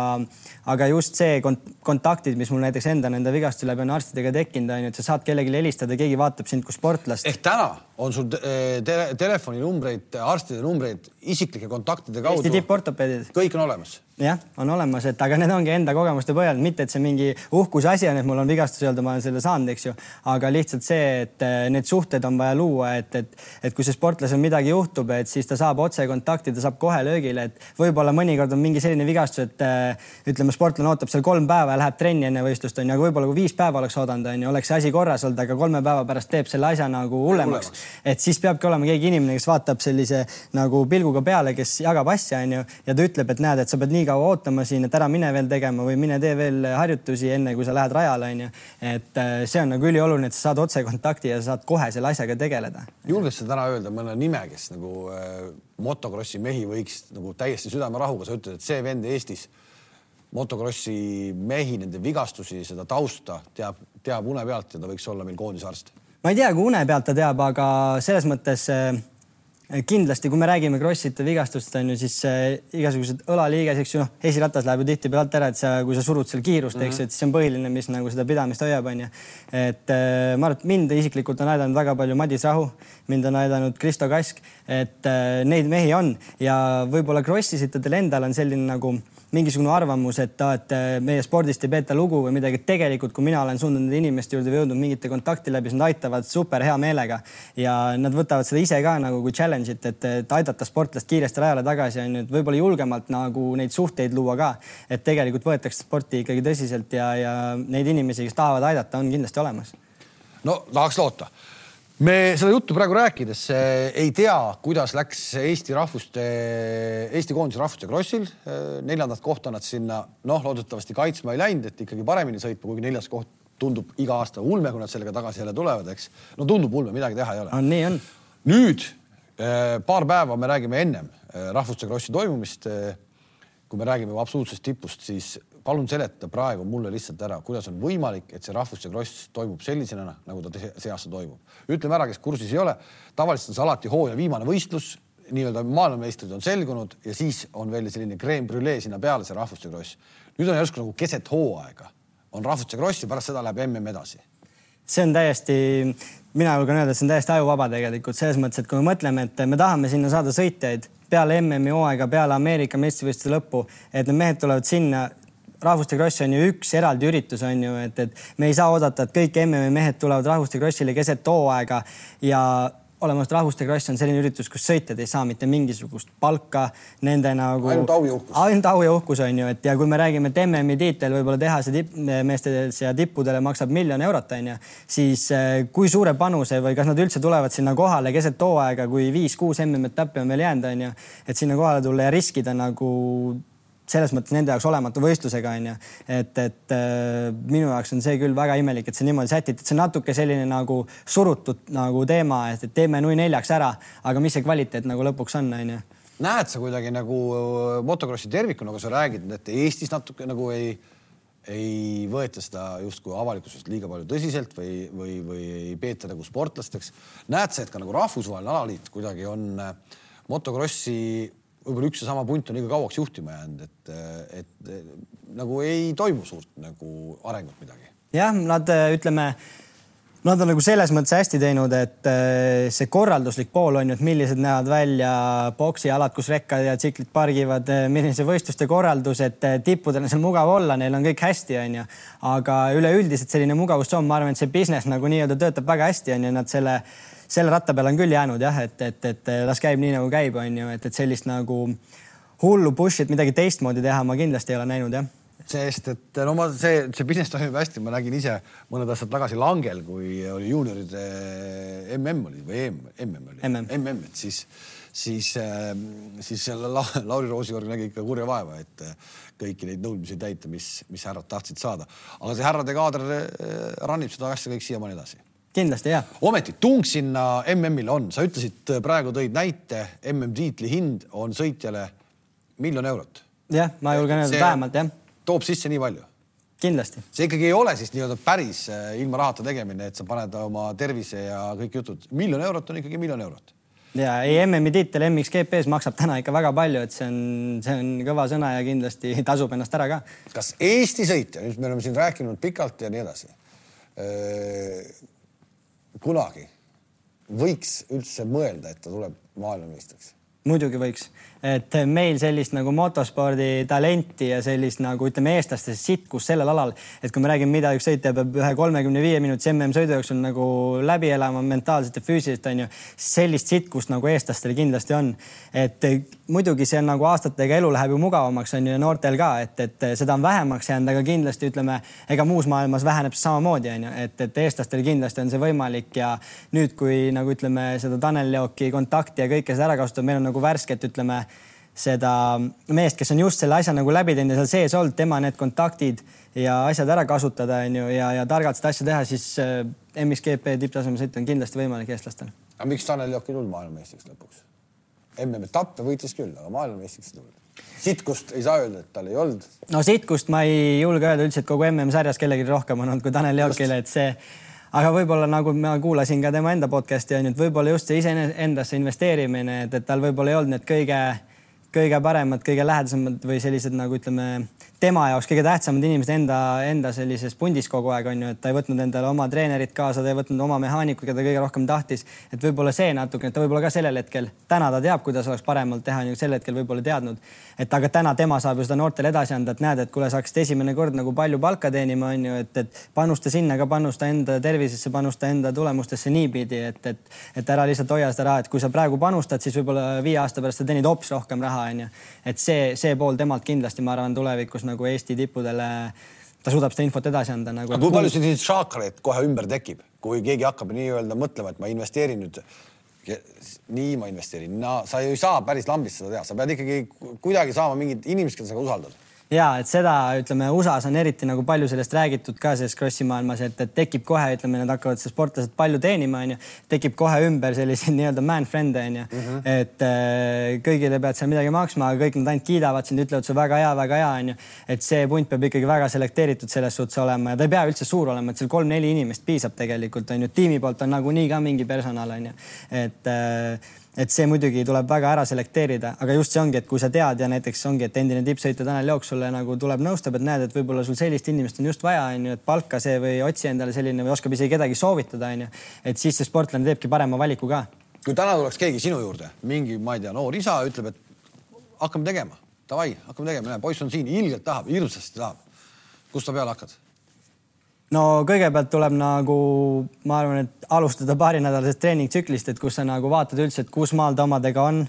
aga just see kont kontaktid, mis mul näiteks enda nende vigastuste läbi on arstidega tekkinud, onju, et sa saad kellelegi helistada, keegi vaatab sind kui sportlast. ehk täna on sul eh, te telefoninumbreid, arstide numbreid isiklike kontaktide kaudu. Eesti tipportopeedid. kõik on olemas jah, on olemas, et aga need ongi enda kogemuste põhjal, mitte et see mingi uhkuse asi on, et mul on vigastus öelda, ma olen selle saanud, eks ju. aga lihtsalt see, et eh, need suhted on vaja luua, et, et, et kui see sportlasel midagi juhtub, et siis ta saab otsekontakti, ta saab kohe löögile, et võib-olla mõnikord on mingi selline vigastus, et eh, ütleme, sportlane ootab seal kolm päeva ja läheb trenni enne võistlust onju, aga võib-olla kui viis päeva oleks oodanud onju, oleks see asi korras olnud, aga kolme päeva pärast teeb selle asja nagu hullemaks. Et siis peabki olema keegi inimene, kes vaatab sellise nagu pilguga peale, kes jagab asja onju ja ta ütleb, et näed, et sa pead nii kaua ootama siin, et ära mine veel tegema või mine tee veel harjutusi, enne kui sa lähed rajale, onju. et äh, see on nagu ülioluline, et sa saad otsekontakti ja saad kohe selle asjaga tegeleda. julged sa täna öelda mõne nime, kes nagu äh, motokrossi mehi võiks nagu täiesti südamerahuga, sa ütled, et see vend Eestis motokrossi mehi, nende vigastusi, seda tausta teab, teab une pealt ja ta võiks olla meil koondisarst? Ma ei tea, kui une pealt ta teab, aga selles mõttes äh, kindlasti, kui me räägime krosside vigastust on ju, siis äh, igasugused õlaliiges, eks ju, noh, esiratas läheb ju tihtipeale alt ära, et sa, kui sa surud seal kiirust mm, -hmm. eks ju, et see on põhiline, mis nagu seda pidamist hoiab, on ju. et äh, ma arvan, et mind isiklikult on aidanud väga palju Madis Rahu, mind on aidanud Kristo Kask, et neid mehi on ja võib-olla krossisitadel endal on selline nagu mingisugune arvamus, et, et äh, meie spordist ei peeta lugu või midagi. tegelikult, kui mina olen suundunud nende inimeste juurde või jõudnud mingite kontakti läbi, siis nad aitavad super hea meelega ja nad võtavad seda ise ka nagu kui challenge'it, et, et aidata sportlast kiiresti rajale tagasi on ju, et võib-olla julgemalt nagu neid suhteid luua ka. et tegelikult võetakse sporti ikkagi tõsiselt ja, ja neid inimesi, kes tahavad aidata, on kindlasti olemas. no tahaks loota me seda juttu praegu rääkides ei tea, kuidas läks Eesti rahvuste, Eesti koondise rahvuste krossil. neljandat kohta nad sinna noh, loodetavasti kaitsma ei läinud, et ikkagi paremini sõitma, kuigi neljas koht tundub iga aasta ulme, kui nad sellega tagasi jälle tulevad, eks. no tundub ulme, midagi teha ei ole. nii on. nüüd eh, paar päeva me räägime ennem eh, rahvuste krossi toimumist. Eh, kui me räägime absoluutsest tipust, siis palun seleta praegu mulle lihtsalt ära, kuidas on võimalik, et see rahvuste kross toimub sellisena, nagu ta see aasta toimub. ütleme ära, kes kursis ei ole, tavaliselt on see alati hooaja viimane võistlus, nii-öelda maailmameistrid on selgunud ja siis on veel selline creme brûlee sinna peale, see rahvuste kross. nüüd on järsku nagu keset hooaega on rahvuste kross ja pärast seda läheb mm edasi. see on täiesti, mina julgen öelda, see on täiesti ajuvaba tegelikult selles mõttes, et kui me mõtleme, et me tahame sinna saada sõitjaid peale MM-i hooaega, peale Ameerika meistrivõistluste lõppu, et need mehed tulevad sinna rahvuste kross on ju üks eraldi üritus, on ju, et, et me ei saa oodata, et kõik MM-i mehed tulevad rahvuste krossile keset hooaega ja olemas rahvuste kross on selline üritus, kus sõitjad ei saa mitte mingisugust palka, nende nagu. ainult au ja uhkus. ainult au ja uhkus on ju, et ja kui me räägime, et MM-i tiitel võib-olla tehase tippmeestes ja tippudele maksab miljon eurot, on ju, siis eh, kui suure panuse või kas nad üldse tulevad sinna kohale keset hooaega, kui viis-kuus MM-etappi on veel jäänud, on ju, et sinna kohale tulla ja riskida nagu selles mõttes nende jaoks olematu võistlusega onju. et, et äh, minu jaoks on see küll väga imelik, et see niimoodi sätiti, see on natuke selline nagu surutud nagu teema, et, et teeme nui neljaks ära, aga mis see kvaliteet nagu lõpuks on, onju. näed sa kuidagi nagu äh, motokrossi tervikuna, kui sa räägid, et Eestis natuke nagu ei, ei võeta seda justkui avalikkusest liiga palju tõsiselt või, või, või ei peeta nagu sportlasteks. näed sa, et ka nagu rahvusvaheline alaliit kuidagi on äh, motokrossi võib-olla üks ja sama punt on liiga kauaks juhtima jäänud, et, et nagu ei toimu suurt nagu arengut midagi. jah, nad ütleme, nad on nagu selles mõttes hästi teinud, et eh, see korralduslik pool on ju, et millised näevad välja poksialad, kus rekkad ja tsiklid pargivad, eh, milline see võistluste korraldus, et eh, tippudel on seal mugav olla, neil on kõik hästi, onju. aga üleüldiselt selline mugavustsoon, ma arvan, et see business nagu nii-öelda töötab väga hästi, onju, nad selle selle ratta peale on küll jäänud jah, et, et, et las käib nii nagu käib, on ju, et, et sellist nagu hullu push'it midagi teistmoodi teha ma kindlasti ei ole näinud jah sest et no ma, see, see business toimib hästi, ma nägin ise mõned aastad tagasi Langel, kui oli juunioride mm oli või EM, mm oli mm, mm, et siis, siis, siis selle La, Lauri Roosiorg nägi ikka kurja vaeva, et kõiki neid nõudmisi täita, mis, mis härrad tahtsid saada. aga see härrade kaader rannib seda asja kõik siiamaani edasi kindlasti jah. ometi tung sinna MM-ile on, sa ütlesid praegu tõid näite, MM-tiitli hind on sõitjale miljon eurot. jah, ma julgen öelda vähemalt jah. Toob sisse nii palju? kindlasti. see ikkagi ei ole siis nii-öelda päris äh, ilma rahata tegemine, et sa paned oma tervise ja kõik jutud. miljon eurot on ikkagi miljon eurot ja ei, MM-i tiitel MXGP-s maksab täna ikka väga palju, et see on, see on kõva sõna ja kindlasti tasub ennast ära ka. kas Eesti sõitja, nüüd me oleme siin rääkinud pikalt ja nii edasi, kunagi võiks üldse mõelda, et ta tuleb maailmameistriks? muidugi võiks, et meil sellist nagu motospordi talenti ja sellist nagu ütleme, eestlaste sitkust sellel alal, et kui me räägime, mida üks sõitja peab ühe kolmekümne viie minutise MM-sõidu jooksul nagu läbi elama mentaalselt ja füüsiliselt onju, sellist sitkust nagu eestlastel kindlasti on. et muidugi see on nagu aastatega elu läheb ju mugavamaks onju ja noortel ka, et, et seda on vähemaks jäänud, aga kindlasti ütleme, ega muus maailmas väheneb see samamoodi onju, et, et eestlastel kindlasti on see võimalik ja nüüd, kui nagu ütleme seda Tanel Leoki kontakti ja kõike seda ära kasutada, meil on nagu värsket, ütleme seda meest, kes on just selle asja nagu läbi teinud ja seal sees olnud, tema need kontaktid ja asjad ära kasutada, onju, ja, ja targalt seda asja teha, siis äh, MXGP tipptasemel sõit on kindlasti võimalik eestlastel. aga miks Tanel Jook ei tulnud maailmameistriks lõpuks? MM-etappe võitis küll, aga maailmameistriks ei tulnud. sitkust ei saa öelda, et tal ei olnud. no sitkust ma ei julge öelda üldse, et kogu MM-sarjas kellelgi rohkem on olnud kui Tanel Jookile, et see aga võib-olla nagu ma kuulasin ka tema enda podcast'i on ju, et võib-olla just see iseendasse investeerimine, et, et tal võib-olla ei olnud need kõige, kõige paremad, kõige lähedasemad või sellised nagu ütleme, tema jaoks kõige tähtsamad inimesed enda, enda sellises pundis kogu aeg on ju, et ta ei võtnud endale oma treenerit kaasa, ta ei võtnud oma mehaanikut, keda kõige rohkem tahtis. et võib-olla see natukene, et ta võib-olla ka sellel hetkel, täna ta teab, kuidas oleks paremalt teha, sel hetkel võib-olla teadnud. et aga täna tema saab ju seda noortele edasi anda, et näed, et kuule, sa hakkasid esimene kord nagu palju palka teenima, on ju, et, et panusta sinna ka, panusta enda tervisesse, panusta enda tulemustesse niipidi, et, et, et ära lihtsalt hoia seda raha, et kui sa praegu panustad, siis võib-olla viie aasta pärast sa teenid hoopis rohkem raha, on ju. et see, see pool temalt kindlasti, ma arvan, tulevikus nagu Eesti tippudele, ta suudab seda infot edasi anda nagu. kui palju selliseid šaakreid kohe ümber tekib, kui keegi hakkab nii-öelda mõtlema, et ma investeerin nüüd nii ma investeerin, no sa ju ei saa päris lambist seda teha, sa pead ikkagi kuidagi saama mingid inimesed, keda sa usaldad ja et seda ütleme, USA-s on eriti nagu palju sellest räägitud ka selles krossi maailmas, et, et tekib kohe, ütleme, nad hakkavad sportlased palju teenima, onju, tekib kohe ümber selliseid nii-öelda man friend'e onju mm, -hmm. et äh, kõigile pead seal midagi maksma, aga kõik nad ainult kiidavad sind, ütlevad su väga hea, väga hea onju. et see punt peab ikkagi väga selekteeritud selles suhtes olema ja ta ei pea üldse suur olema, et seal kolm-neli inimest piisab tegelikult onju, tiimi poolt on nagunii ka mingi personal onju, et äh, et see muidugi tuleb väga ära selekteerida, aga just see ongi, et kui sa tead ja näiteks ongi, et endine tippsõitja Tanel Jook sulle nagu tuleb, nõustab, et näed, et võib-olla sul sellist inimest on just vaja, onju, et palka see või otsi endale selline või oskab isegi kedagi soovitada, onju. et siis see sportlane teebki parema valiku ka. kui täna tuleks keegi sinu juurde, mingi, ma ei tea, noor isa ütleb, et hakkame tegema, davai, hakkame tegema, poiss on siin, ilgelt tahab, hirmsasti tahab. kust sa peale hakkad? No kõigepealt tuleb nagu, ma arvan, et alustada paarinädalasest treeningtsüklist, et kus sa nagu vaatad üldse, et kus maal ta omadega on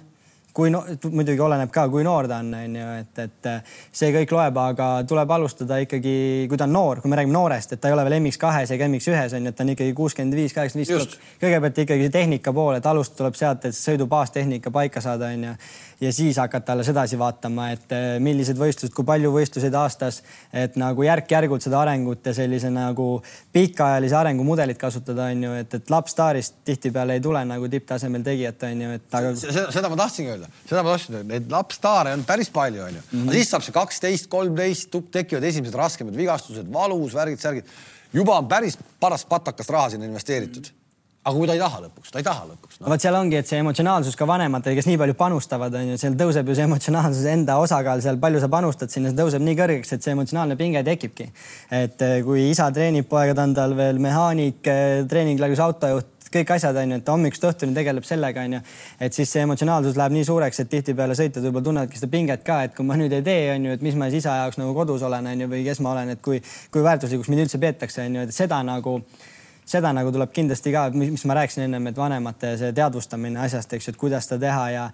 kui no, muidugi oleneb ka, kui noor ta on, on ju, et, et see kõik loeb, aga tuleb alustada ikkagi, kui ta on noor, kui me räägime noorest, et ta ei ole veel MX2-s ega MX1-s on ju, et ta on ikkagi kuuskümmend viis, kaheksakümmend viis. kõigepealt ikkagi tehnika pool, et alustada tuleb sealt, et sõidu baastehnika paika saada, on ju ja siis hakata alles edasi vaatama, et eh, millised võistlused, kui palju võistluseid aastas, et nagu järk-järgult seda arengut ja sellise nagu pikaajalise arengumudelit kasutada, on ju, et, et laps staarist tihtipeale ei tule nagu tipptasemel tegijat, on ju, et aga. seda, seda ma tahtsingi öelda, seda ma tahtsin neid lapsstaare on päris palju, on ju. -hmm. aga siis saab see kaksteist, kolmteist, tekivad esimesed raskemad vigastused, valus, värgid, särgid. juba on päris paras patakast raha sinna investeeritud aga kui ta ei taha lõpuks, ta ei taha lõpuks no.. vot seal ongi, et see emotsionaalsus ka vanematel, kes nii palju panustavad, on ju, seal tõuseb ju see emotsionaalsus enda osakaal seal, palju sa panustad sinna, see tõuseb nii kõrgeks, et see emotsionaalne pinge tekibki. et eh, kui isa treenib, poegad on tal veel mehaanik, eh, treeninglaius autojuht, kõik asjad on ju, et hommikust õhtuni tegeleb sellega on ju, et siis see emotsionaalsus läheb nii suureks, et tihtipeale sõitjad võib-olla tunnevadki seda pinget ka, et kui ma nüüd ei tee, on ju, et mis ma siis isa jaoks nagu kodus olen, on ju, või kes ma olen, et kui, kui väärtuslikuks mind üldse peetakse, on ju, et seda nagu seda nagu tuleb kindlasti ka, mis ma rääkisin ennem, et vanemate see teadvustamine asjast, eks ju, et kuidas seda teha ja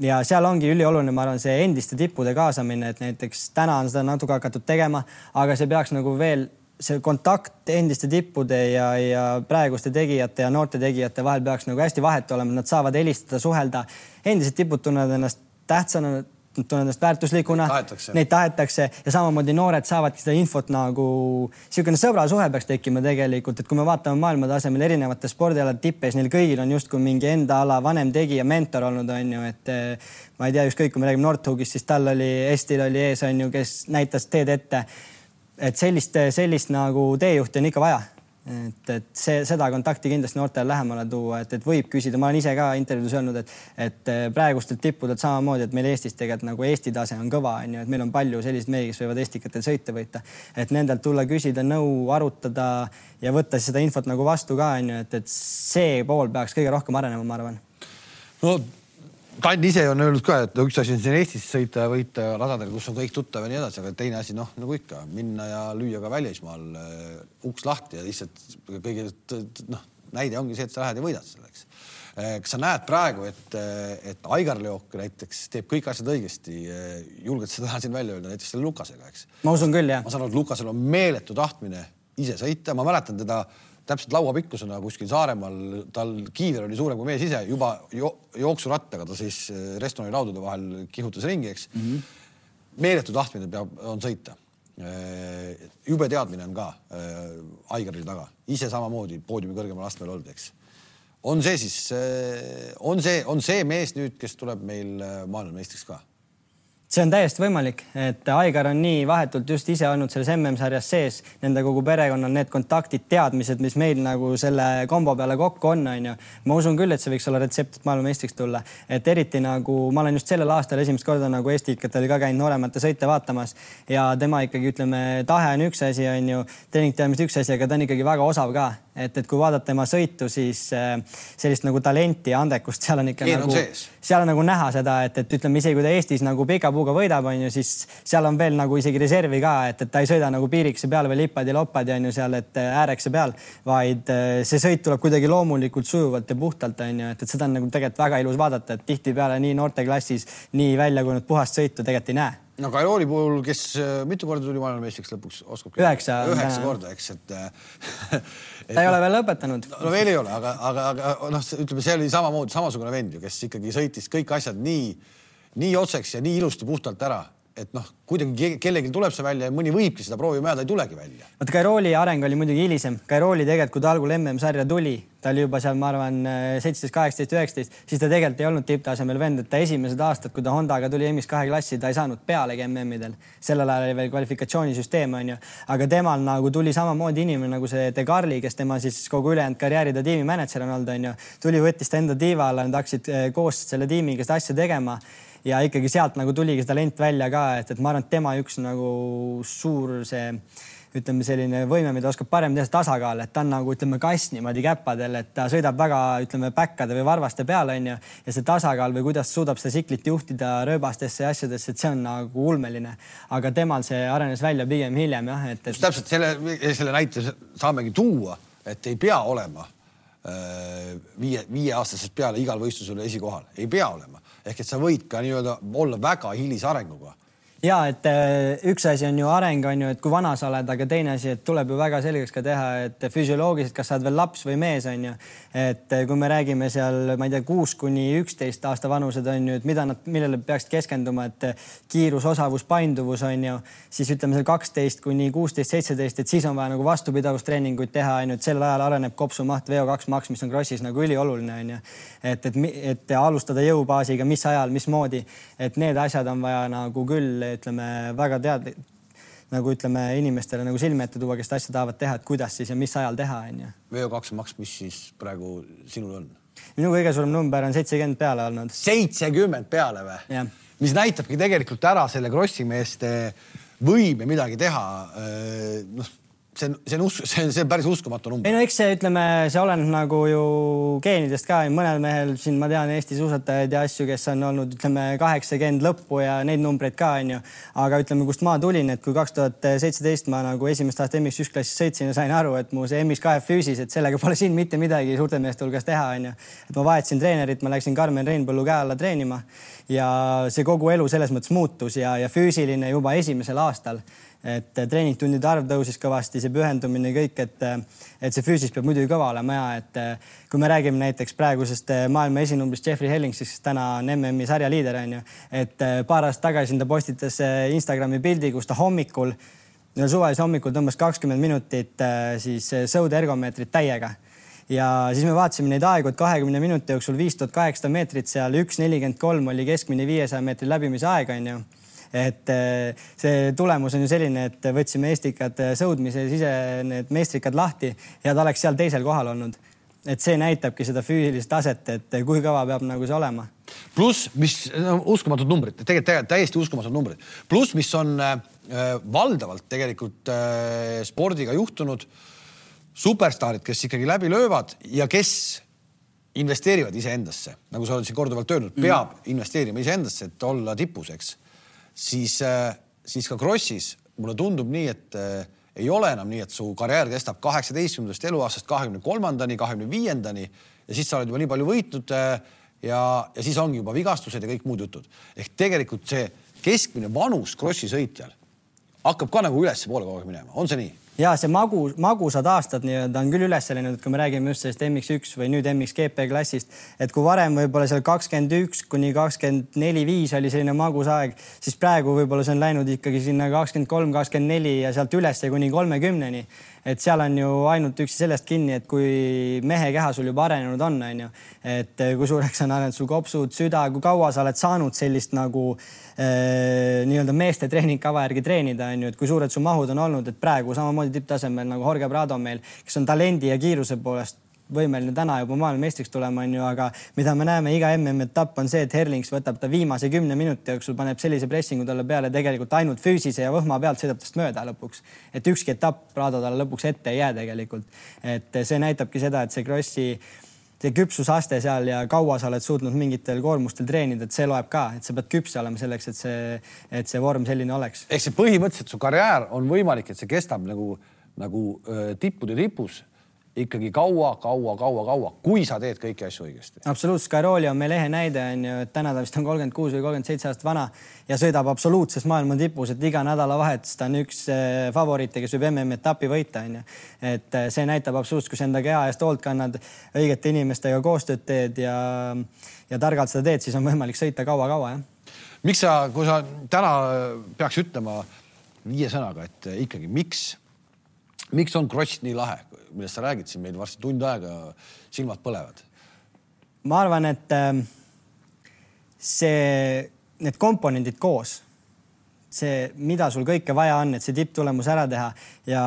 ja seal ongi ülioluline, ma arvan, see endiste tippude kaasamine, et näiteks täna on seda natuke hakatud tegema, aga see peaks nagu veel see kontakt endiste tippude ja, ja praeguste tegijate ja noorte tegijate vahel peaks nagu hästi vahet olema, nad saavad helistada, suhelda. endised tipud tunnevad ennast tähtsana tunnevad ennast väärtuslikuna, neid tahetakse ja samamoodi noored saavadki seda infot nagu niisugune sõbrasuhe peaks tekkima tegelikult, et kui me vaatame maailma tasemel erinevate spordialade tippe, siis neil kõigil on justkui mingi enda ala vanem tegija, mentor olnud, on ju, et eh, ma ei tea, ükskõik, kui me räägime Nordhugist, siis tal oli, Estil oli ees, on ju, kes näitas teed ette et sellist, sellist nagu teejuhti on ikka vaja et, et see, seda kontakti kindlasti noortele lähemale tuua, et, et võib küsida, ma olen ise ka intervjuus öelnud, et, et praegustelt tippudelt samamoodi, et meil Eestis tegelikult nagu Eesti tase on kõva, on ju, et meil on palju selliseid mehi, kes võivad Estikatel sõita võita. et nendelt tulla küsida nõu, arutada ja võtta seda infot nagu vastu ka, on ju, et, et see pool peaks kõige rohkem arenema, ma arvan. no Tann ise on öelnud ka, et üks asi on siin Eestis sõita ja võita radadel, kus on kõik tuttav ja nii edasi, aga teine asi, noh nagu ikka minna ja lüüa ka välismaal äh, uks lahti ja lihtsalt kõige noh, näide ongi see, et sa lähed ja võidad selleks. Äh, kas sa näed praegu, et, et Aigar Leok näiteks teeb kõik asjad õigesti, julged seda siin välja öelda näiteks selle Lukasega, eks? ma usun küll, jah. ma saan aru, et Lukasel on meeletu tahtmine ise sõita, ma mäletan teda täpselt lauapikkusena kuskil Saaremaal, tal kiiver oli suurem kui mees ise, juba jo jooksurattaga ta siis äh, restorani laudade vahel kihutas ringi, eks mm. -hmm. meeletu tahtmine peab, on sõita. Äh, jube teadmine on ka äh, Aigaril taga, ise samamoodi poodiumi kõrgemal astmel olnud, eks. on see siis, on see, on see mees nüüd, kes tuleb meil maailmameistriks ka see on täiesti võimalik, et Aigar on nii vahetult just ise olnud selles MM-sarjas sees, nende kogu perekonnal need kontaktid, teadmised, mis meil nagu selle kombo peale kokku on, onju. ma usun küll, et see võiks olla retsept, et maailmameistriks tulla, et eriti nagu ma olen just sellel aastal esimest korda nagu Eesti ikatel ka käinud nooremate sõite vaatamas. Ja tema ikkagi ütleme, tahe on üks asi, onju, treeningteadmised üks asi, aga ta on ikkagi väga osav ka et, et kui vaadata tema sõitu, siis äh, sellist nagu talenti ja andekust seal on ikka Geen nagu, seal on nagu näha seda, et, et ütleme isegi kui ta Eestis nagu pika puuga võidab, on ju, siis seal on veel nagu isegi reservi ka, et, et ta ei sõida nagu piirikese peal või lipad ja loppad ja on ju seal, et äh, äärekese peal, vaid äh, see sõit tuleb kuidagi loomulikult, sujuvalt ja puhtalt on ju, et, et seda on nagu tegelikult väga ilus vaadata, et tihtipeale nii noorteklassis nii välja kujunenud puhast sõitu tegelikult ei näe no Kairoli puhul, kes mitu korda tuli maailmameistriks lõpuks, oskab? üheksa. üheksa korda, eks, et ta ei ole veel lõpetanud. no veel ei ole, aga, aga, aga noh, ütleme, see oli samamoodi samasugune vend ju, kes ikkagi sõitis kõik asjad nii, nii otseks ja nii ilusti puhtalt ära et noh, kuidagi kellelgi tuleb see välja ja mõni võibki seda proovima jääda, ei tulegi välja. vaata Kairooli areng oli muidugi hilisem. Kairooli tegelikult, kui ta algul MM-sarja tuli, ta oli juba seal, ma arvan, seitseteist, kaheksateist, üheksateist, siis ta tegelikult ei olnud tipptasemel vend, et ta esimesed aastad, kui ta Hondaga tuli EM-is kahe klassi, ta ei saanud pealegi MM-idel. sellel ajal oli veel kvalifikatsioonisüsteem, onju. aga temal nagu tuli samamoodi inimene nagu see De Carli, kes tema siis kogu ülejäänud karjääri ta tiimimänedžer on olnud, onju. tuli, võttis ta enda tiiva alla, nad hakkasid eh, koos selle tiimiga seda asja tegema ja ikkagi sealt nagu tuligi see talent välja ka, et, et ma arvan, et tema üks nagu suur see ütleme, selline võime, mida oskab paremini teha, tasakaal, et ta on nagu ütleme kass niimoodi käppadel, et ta sõidab väga, ütleme, päkkade või varvaste peal onju ja see tasakaal või kuidas suudab seda tsiklit juhtida rööbastesse ja asjadesse, et see on nagu ulmeline. aga temal see arenes välja pigem hiljem jah, et, et.... täpselt selle, selle näite saamegi tuua, et ei pea olema äh, viie, viieaastasest peale igal võistlusel esikohal, ei pea olema. Ehk et sa võid ka nii-öelda olla väga hilise arenguga ja et äh, üks asi on ju areng, on ju, et kui vana sa oled, aga teine asi, et tuleb ju väga selgeks ka teha, et füsioloogiliselt, kas sa oled veel laps või mees, on ju. et äh, kui me räägime seal, ma ei tea, kuus kuni üksteist aasta vanused on ju, et mida nad, millele peaksid keskenduma, et äh, kiirus, osavus, painduvus on ju, siis ütleme seal kaksteist kuni kuusteist, seitseteist, et siis on vaja nagu vastupidavustreeninguid teha, on ju, et sel ajal areneb kopsumaht, VO2 maks, mis on Krossis nagu ülioluline on ju. et, et, et alustada jõubaasiga, mis ajal, mismoodi, et need asjad on vaja nagu küll ütleme väga teadlik, nagu ütleme inimestele nagu silme ette tuua, kes seda asja tahavad teha, et kuidas siis ja mis ajal teha, onju. VO2 maks, mis siis praegu sinul on? minu kõige suurem number on seitsekümmend peale olnud. seitsekümmend peale või? mis näitabki tegelikult ära selle Krossi meeste võime midagi teha. noh see on, see on usk, see on, see on päris uskumatu number. ei no eks see, ütleme, see oleneb nagu ju geenidest ka. mõnel mehel siin ma tean Eesti suusatajaid ja asju, kes on olnud, ütleme kaheksakümmend lõppu ja neid numbreid ka onju. aga ütleme, kust ma tulin, et kui kaks tuhat seitseteist ma nagu esimest aastat MX üks klassis sõitsin ja sain aru, et mu see MX kahe füüsis, et sellega pole siin mitte midagi suurte meeste hulgas teha onju. et ma vahetasin treenerit, ma läksin Karmen Reinpõllu käe alla treenima ja see kogu elu selles mõttes muutus ja, ja füüsiline juba esimesel aastal et treeningtundide arv tõusis kõvasti, see pühendumine, kõik, et, et see füüsis peab muidugi kõva olema ja et kui me räägime näiteks praegusest maailma esinumbrist Jeffrey Hellings, siis täna on MM-i sarja liider on ju, et paar aastat tagasi ta postitas Instagrami pildi, kus ta hommikul, suvalise hommikul tõmbas kakskümmend minutit siis sõudeergomeetrit täiega. Ja siis me vaatasime neid aegu, et kahekümne minuti jooksul viis tuhat kaheksasada meetrit seal, üks nelikümmend kolm oli keskmine viiesaja meetri läbimise aeg, onju et äh, see tulemus on ju selline, et võtsime Estikad sõudmise sise need meistrikad lahti ja ta oleks seal teisel kohal olnud et see näitabki seda füüsilist taset, et kui kõva peab nagu see olema. pluss, mis no, uskumatud numbrid, tegelikult, täiesti uskumatud numbrid, pluss, mis on äh, valdavalt tegelikult äh, spordiga juhtunud, superstaarid, kes ikkagi läbi löövad ja kes investeerivad iseendasse, nagu sa oled siin korduvalt öelnud, mhm. peab mm. investeerima iseendasse, et olla tipus, eks. Siis äh,, siis ka Krossis mulle tundub nii, et äh, ei ole enam nii, et su karjäär kestab kaheksateistkümnendast eluaastast kahekümne kolmandani, kahekümne viiendani ja siis sa oled juba nii palju võitnud äh, ja, ja siis ongi juba vigastused ja kõik muud jutud. ehk tegelikult see keskmine vanus krossi sõitjal hakkab ka nagu ülespoole kogu aeg minema, on see nii? Ja see magu, magusad aastad nii-öelda on küll üles läinud, kui me räägime just sellest MX1 või nüüd MXGP klassist, et kui varem võib-olla seal kakskümmend üks kuni kakskümmend neli, viis oli selline magus aeg, siis praegu võib-olla see on läinud ikkagi sinna kakskümmend kolm, kakskümmend neli ja sealt üles kuni kolmekümneni et seal on ju ainult üksi sellest kinni, et kui mehe keha sul juba arenenud on, on ju, et kui suureks on arenenud sul kopsud, süda, kui kaua sa oled saanud sellist nagu äh, nii-öelda meeste treeningkava järgi treenida, on ju, et kui suured su mahud on olnud, et praegu samamoodi tipptasemel nagu Jorge Prado meil, kes on talendi ja kiiruse poolest võimeline täna juba maailmameistriks tulema, onju, aga mida me näeme iga MM-etapp on see, et Herlings võtab ta viimase kümne minuti jooksul, paneb sellise pressingu talle peale tegelikult ainult füüsise ja võhma pealt sõidab tast mööda lõpuks. et ükski etapp Rado talle lõpuks ette ei jää tegelikult. et see näitabki seda, et see Krossi see küpsusaste seal ja kaua sa oled suutnud mingitel koormustel treenida, et see loeb ka, et sa pead küps olema selleks, et see, et see vorm selline oleks. ehk see põhimõtteliselt su karjäär on võimalik, et see kestab nagu, nagu öö, tippude tipus ikkagi kaua, kaua, kaua, kaua, kui sa teed kõiki asju õigesti. absoluutselt, Scaroli on meil ehe näide on ju, et täna ta vist on kolmkümmend kuus või kolmkümmend seitse aastat vana ja sõidab absoluutses maailma tipus, et iga nädalavahetus ta on üks eh, favoriite, kes võib MM-etapi võita, on ju. et eh, see näitab absoluutselt, kui sa enda keha eest hoolt kannad, õigete inimestega koostööd teed ja, ja targalt seda teed, siis on võimalik sõita kaua-kaua, jah. miks sa, kui sa täna peaks ütlema viie sõnaga, et ikkagi miks, miks on kross nii lahe? millest sa räägid siin meil varsti tund aega, silmad põlevad? ma arvan, et ähm, see, need komponendid koos, see, mida sul kõike vaja on, et see tipptulemus ära teha ja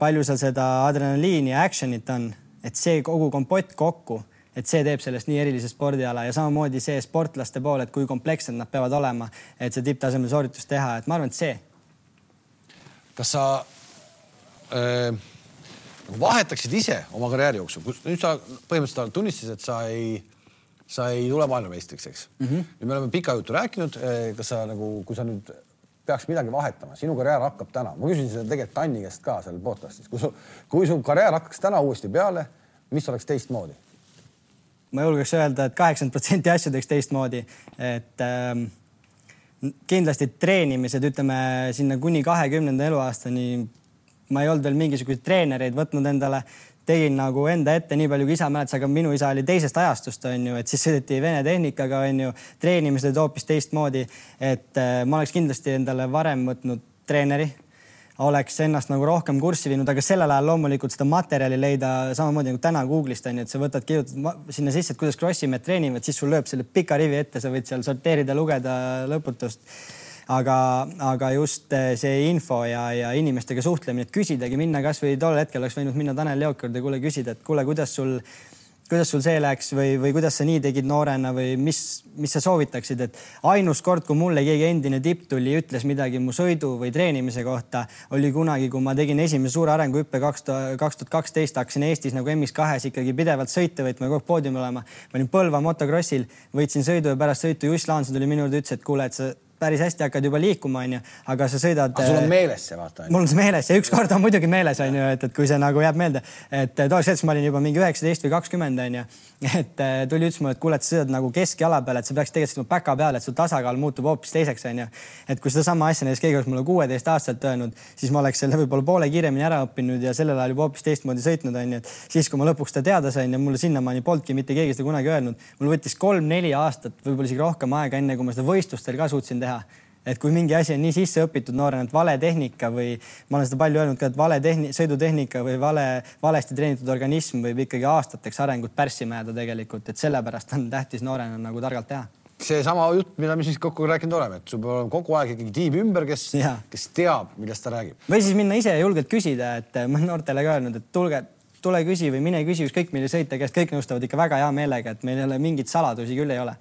palju seal seda adrenaliini ja action'it on, et see kogu kompott kokku, et see teeb sellest nii erilise spordiala ja samamoodi see sportlaste pool, et kui komplekssed nad peavad olema, et see tipptasemel sooritus teha, et ma arvan, et see. kas sa vahetaksid ise oma karjääri jooksul, kus nüüd sa põhimõtteliselt tunnistasid, et sa ei, sa ei tule maailmameistriks, eks mm. -hmm. nüüd me oleme pika jutu rääkinud. Eh, kas sa nagu, kui sa nüüd peaks midagi vahetama, sinu karjäär hakkab täna, ma küsisin seda tegelikult Tanni käest ka seal podcast'is, kui su, kui su karjäär hakkaks täna uuesti peale, mis oleks teistmoodi? ma julgeks öelda et, et kaheksakümmend protsenti asju teeks teistmoodi, et ähm, kindlasti treenimised, ütleme sinna kuni kahekümnenda eluaastani ma ei olnud veel mingisuguseid treenereid võtnud endale, tegin nagu enda ette nii palju, kui isa mäletas, aga minu isa oli teisest ajastust, on ju, et siis sõideti vene tehnikaga, on ju, treenimised olid hoopis teistmoodi. et äh, ma oleks kindlasti endale varem võtnud treeneri, oleks ennast nagu rohkem kurssi viinud, aga sellel ajal loomulikult seda materjali leida samamoodi nagu täna Google'ist on ju, et sa võtad, kirjutad sinna sisse, et kuidas krossimehed treenivad, siis sul lööb selle pika rivi ette, sa võid seal sorteerida, lugeda lõputust aga, aga just eh, see info ja, ja inimestega suhtlemine, et küsidagi, minna kasvõi tol hetkel oleks võinud minna Tanel Leok juurde, kuule küsida, et kuule, kuidas sul, kuidas sul see läks või, või kuidas sa nii tegid noorena või mis, mis sa soovitaksid, et ainus kord, kui mulle keegi endine tipp tuli, ütles midagi mu sõidu või treenimise kohta, oli kunagi, kui ma tegin esimese suure arenguhüppe kaks tuhat, kaks tuhat kaksteist, hakkasin Eestis nagu MX2-s ikkagi pidevalt sõite võitma ja kogu aeg poodiumil olema. ma olin Põlva motokrossil, võitsin sõidu ja pärast sõitu Juss Laanson tuli minu juurde, ütles, et kuule, et sa päris hästi hakkad juba liikuma, onju, aga sa sõidad. sul on äh, meeles see vaata? mul on see meeles ja ükskord on muidugi meeles, onju, et, et kui see nagu jääb meelde, et tolleks hetkeks ma olin juba mingi üheksateist või kakskümmend, onju. et äh, tuli ütles mulle, et kuule, et sa sõidad nagu keskjala peal, et sa peaks tegelikult sõitma päka peal, et sul tasakaal muutub hoopis teiseks, onju. et kui sedasama asja näiteks keegi oleks mulle kuueteistaastaselt öelnud, siis ma oleks selle võib-olla poole kiiremini ära õppinud ja sellel ajal juba hoopis teistmoodi sõitnud, onju. et siis, kui ma lõpuks seda teada sain ja mulle sinnamaani polnudki mitte keegi seda kunagi öelnud, mul võttis kolm-neli aastat, võib-olla isegi rohkem aega, enne kui ma seda võistlustel ka suutsin teha et kui mingi asi on nii sisse õpitud noorena, et vale tehnika või ma olen seda palju öelnud ka, et vale tehni-, sõidutehnika või vale, valesti treenitud organism võib ikkagi aastateks arengut pärssima jääda tegelikult, et sellepärast on tähtis noorena nagu targalt teha. Seesama jutt, mida me siis kokku rääkinud oleme, et sul peab olema kogu aeg ikkagi tiim ümber, kes, kes teab, millest ta räägib. või siis minna ise julgelt küsida, et ma olen noortele ka öelnud, et tulge, tule küsi või mine küsi ükskõik millise sõitja käest, kõik nõustavad ikka väga hea meelega, et meil ei ole mingeid saladusi küll ei ole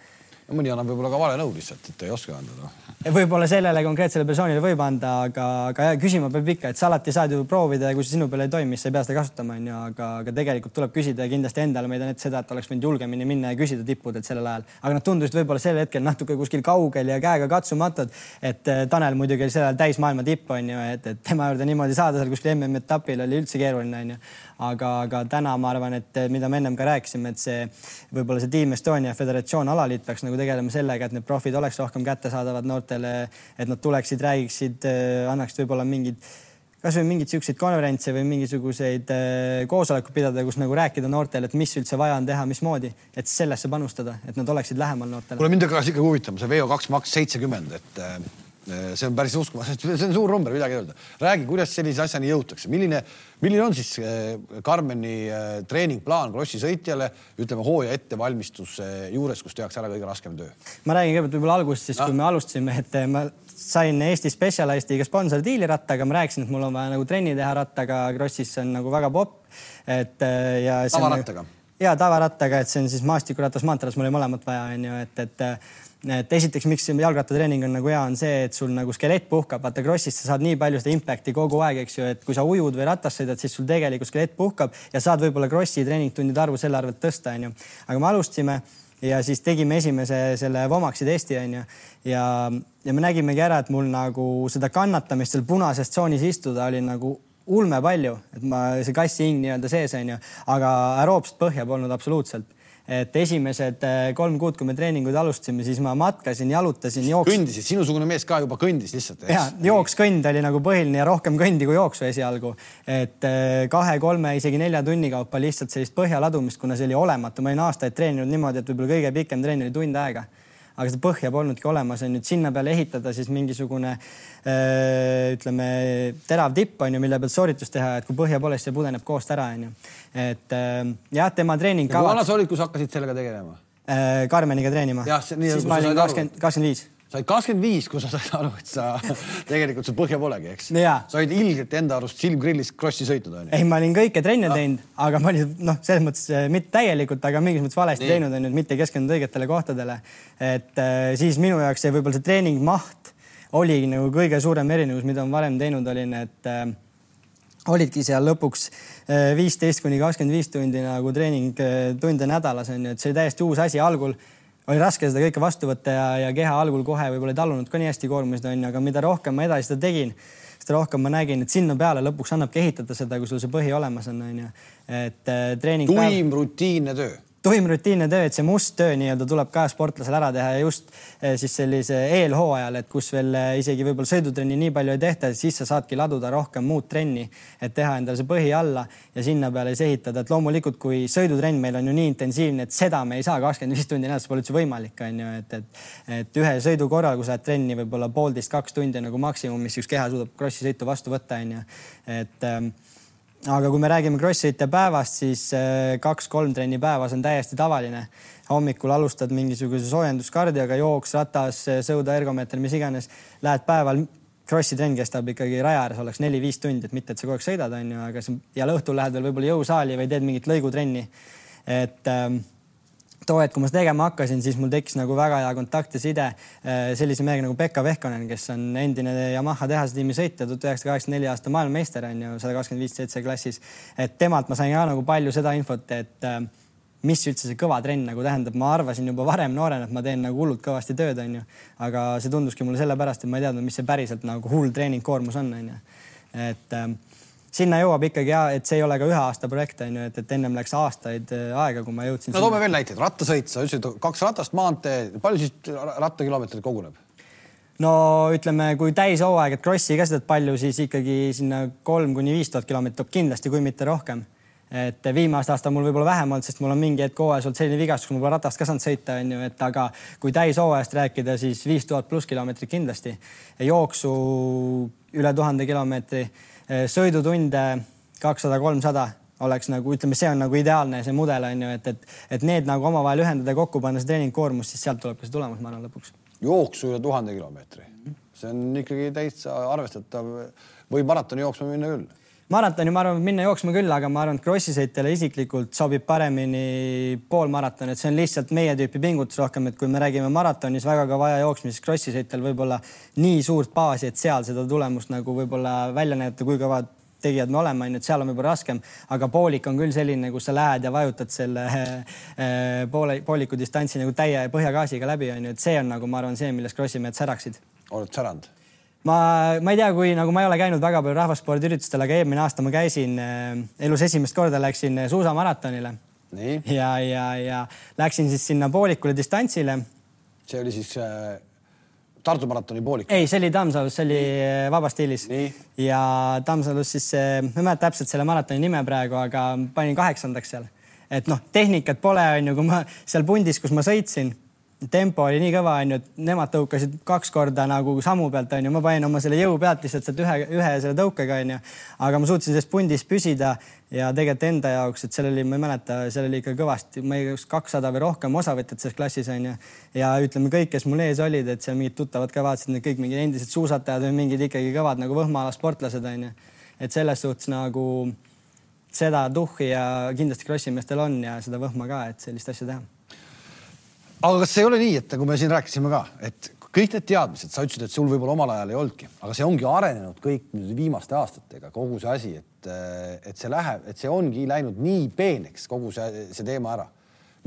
mõni annab võib-olla ka vale nõu lihtsalt, et ei oska anda no võib-olla sellele konkreetsele persoonile võib anda, aga, aga küsima peab ikka, et sa alati saad ju proovida ja kui see sinu peal ei toimi, siis sa ei pea seda kasutama, onju, aga, aga tegelikult tuleb küsida ja kindlasti endale ma heidan ette seda, et oleks võinud julgemini minna ja küsida tippudelt sellel ajal, aga nad tundusid võib-olla sel hetkel natuke kuskil kaugel ja käega katsumatud. et eh, Tanel muidugi oli sel ajal täis maailma tipp, onju, et, et tema juurde niimoodi saada seal kuskil MM-etapil oli üldse keeruline, onju aga, aga täna ma arvan, et mida me ennem ka rääkisime, et see võib-olla see Team Estonia föderatsioon alaliit peaks nagu tegelema sellega, et need profid oleks rohkem kättesaadavad noortele, et nad tuleksid, räägiksid, äh, annaksid võib-olla mingid kasvõi mingeid siukseid konverentse või mingisuguseid äh, koosolekuid pidada, kus nagu rääkida noortele, et mis üldse vaja on teha, mismoodi, et sellesse panustada, et nad oleksid lähemal noortele. kuule mind hakkas ikkagi huvitama see VO2 maks seitsekümmend, et äh, see on päris uskumatu, see on suur number, midagi ei öelda. räägi, kuidas sellise asjani jõutakse, milline, milline on siis Karmeni treeningplaan krossi sõitjale, ütleme hooaja ettevalmistuse juures, kus tehakse ära kõige raskem töö? ma räägin kõigepealt võib-olla algusest, siis no. kui me alustasime, et ma sain Eesti Specialistiga sponsordiili rattaga, ma rääkisin, et mul on vaja nagu trenni teha rattaga, Krossis see on nagu väga popp. et äh, ja. tavarattaga? ja tavarattaga, et see on siis maastikuratas, maanteeras, mul oli mõlemat vaja, onju, et, et et esiteks, miks jalgrattatreening on nagu hea, on see, et sul nagu skelett puhkab, vaata Krossis sa saad nii palju seda impact'i kogu aeg, eks ju, et kui sa ujud või ratas sõidad, siis sul tegelikult skelett puhkab ja saad võib-olla Krossi treeningtundide arvu selle arvelt tõsta, onju. aga me alustasime ja siis tegime esimese selle Vomaxi testi onju ja, ja me nägimegi ära, et mul nagu seda kannatamist seal punases tsoonis istuda oli nagu ulme palju, et ma see kassi hing nii-öelda sees onju, aga aeroobset põhja polnud absoluutselt et esimesed äh, kolm kuud, kui me treeninguid alustasime, siis ma matkasin, jalutasin, jooksin. kõndisid, sinusugune mees ka juba kõndis lihtsalt. ja jooks-kõnd oli nagu põhiline ja rohkem kõndi kui jooksu esialgu. et äh, kahe-kolme, isegi nelja tunni kaupa lihtsalt sellist põhja ladumist, kuna see oli olematu, ma olin aastaid treeninud niimoodi, et võib-olla kõige pikem trenn oli tund aega aga seda põhja polnudki olemas, on ju, et sinna peale ehitada siis mingisugune öö, ütleme, terav tipp on ju, mille pealt sooritust teha, et kui põhja pole, siis see pudeneb koost ära, on ju. et öö, jah, tema treeningkavad. kui vana sa olid, kui sa hakkasid sellega tegelema? Karmeniga treenima. siis ma olin kakskümmend, kakskümmend viis sa olid kakskümmend viis, kui sa said aru, et sa tegelikult sul põhja polegi, eks? sa olid ilgelt enda arust silmgrillis krossi sõitnud, onju. ei, ma olin kõike trenne teinud, aga ma olin noh, selles mõttes eh, mitte täielikult, aga mingis mõttes valesti Nii. teinud, onju, mitte keskendunud õigetele kohtadele. et äh, siis minu jaoks see võib-olla see treeningmaht oligi nagu kõige suurem erinevus, mida ma varem teinud olin, et äh, olidki seal lõpuks viisteist kuni kakskümmend viis tundi nagu treeningtunde nädalas onju, et see oli täiesti uus asi algul oli raske seda kõike vastu võtta ja, ja keha algul kohe võib-olla ei tallunud ka nii hästi koormusi, onju, aga mida rohkem ma edasi seda tegin, seda rohkem ma nägin, et sinna peale lõpuks annabki ehitada seda, kui sul see põhi olemas on, onju. et äh, treening. tuim päev... rutiinne töö tuim rutiinne töö, et see must töö nii-öelda tuleb ka sportlasel ära teha ja just eh, siis sellise eelhooajal, et kus veel eh, isegi võib-olla sõidutrenni nii palju ei tehta, siis sa saadki laduda rohkem muud trenni, et teha endale see põhi alla ja sinna peale siis ehitada, et loomulikult, kui sõidutrenn meil on ju nii intensiivne, et seda me ei saa kakskümmend viis tundi nädalas, pole üldse võimalik, on ju, et, et, et ühe sõidu korral, kui sa lähed trenni võib-olla poolteist, kaks tundi nagu maksimum, mis üks keha suudab krossi sõitu vastu võtta, on ju, et ähm, aga kui me räägime Crossfiti päevast, siis äh, kaks-kolm trenni päevas on täiesti tavaline. hommikul alustad mingisuguse soojenduskardioga, jooks, ratas, sõuda, ergomeeter, mis iganes. Lähed päeval, Crossi trenn kestab ikkagi raja ääres oleks neli-viis tundi, et mitte, et sa kogu aeg sõidad, on ju, aga see ja õhtul lähed veel võib-olla jõusaali või teed mingit lõigutrenni. et ähm, too hetk, kui ma seda tegema hakkasin, siis mul tekkis nagu väga hea kontakt ja side äh, sellise mehega nagu Pekka Vehkonen, kes on endine Yamaha tehase tiimi sõitja, tuhat üheksasada kaheksakümmend neli aasta maailmameister on ju, sada kakskümmend viis seitse klassis. et temalt ma sain ka nagu palju seda infot, et äh, mis üldse see kõva trenn nagu tähendab, ma arvasin juba varem noorena, et ma teen nagu hullult kõvasti tööd, onju. aga see tunduski mulle sellepärast, et ma ei teadnud, mis see päriselt nagu hull treeningkoormus on, onju. et äh, sinna jõuab ikkagi ja et see ei ole ka ühe aasta projekt on ju, et, et ennem läks aastaid äh, aega, kui ma jõudsin. no toome veel näiteid, rattasõit, sa ütlesid kaks ratast, maantee, palju siis rattakilomeetreid koguneb? no ütleme, kui täishooaeg, et krossi ka sõidad palju, siis ikkagi sinna kolm kuni viis tuhat kilomeetrit tuleb kindlasti, kui mitte rohkem. et viimast aasta mul võib-olla vähem olnud, sest mul on mingi hetk hooajas olnud selline vigastus, kui ma pole ratast ka saanud sõita, on ju, et aga kui täishooajast rääkida, siis viis tuhat pluss kilomeetrit kindlasti. jooksu üle tuhande kilomeetri sõidutunde kakssada, kolmsada, oleks nagu ütleme, see on nagu ideaalne see mudel on ju, et, et, et need nagu omavahel ühendada, kokku panna see treeningkoormus, siis sealt tuleb ka see tulemus, ma arvan lõpuks. jooksu üle tuhande kilomeetri, see on ikkagi täitsa arvestatav. Või maratoni jooksma minna küll maratoni, ma arvan, minna jooksma küll, aga ma arvan, et Krossi sõitjale isiklikult sobib paremini poolmaraton, et see on lihtsalt meie tüüpi pingutus rohkem, et kui me räägime maratonis väga ka vaja jooksma, siis Krossi sõitjal võib-olla nii suurt baasi, et seal seda tulemust nagu võib-olla välja näidata, kui kõvad tegijad me oleme, onju, et seal on võib-olla raskem, aga poolik on küll selline, kus sa lähed ja vajutad selle eh, poole, pooliku distantsi nagu täie põhjagaasiga läbi, onju, et see on nagu ma arvan, see, milles Krossi mehed säraksid. oled säranud? Ma, ma ei tea, kui nagu ma ei ole käinud väga palju rahvaspordiüritustel, aga eelmine aasta ma käisin äh, elus esimest korda läksin äh, suusamaratonile. ja, ja, ja läksin siis sinna poolikule distantsile. see oli siis äh, Tartu maratoni poolik? ei, see oli Tammsalus, see oli äh, vabas stiilis. ja Tammsalus siis ma ei mäleta täpselt selle maratoni nime praegu, aga panin kaheksandaks seal. et noh, tehnikat pole, onju, kui ma seal pundis, kus ma sõitsin tempo oli nii kõva, onju, et nemad tõukasid kaks korda nagu sammu pealt, onju, ma panin oma selle jõu pealt lihtsalt sealt ühe, ühe selle tõukega, onju. aga ma suutsin selles pundis püsida ja tegelikult enda jaoks, et seal oli, ma ei mäleta, seal oli ikka kõvasti, ma ei tea, kakssada või rohkem osavõtjat selles klassis onju. ja ütleme kõik, kes mul ees olid, et seal mingid tuttavad ka vaatasid, need kõik mingid endised suusatajad või mingid ikkagi kõvad nagu võhmaala sportlased onju. et selles suhtes nagu seda tuhhi ja kindlasti krossi meestel on ja seda võhma ka, et sellist asja teha aga kas ei ole nii, et nagu me siin rääkisime ka, et kõik need teadmised, sa ütlesid, et sul võib-olla omal ajal ei olnudki, aga see ongi arenenud kõik viimaste aastatega, kogu see asi, et, et see läheb, et see ongi läinud nii peeneks, kogu see, see teema ära.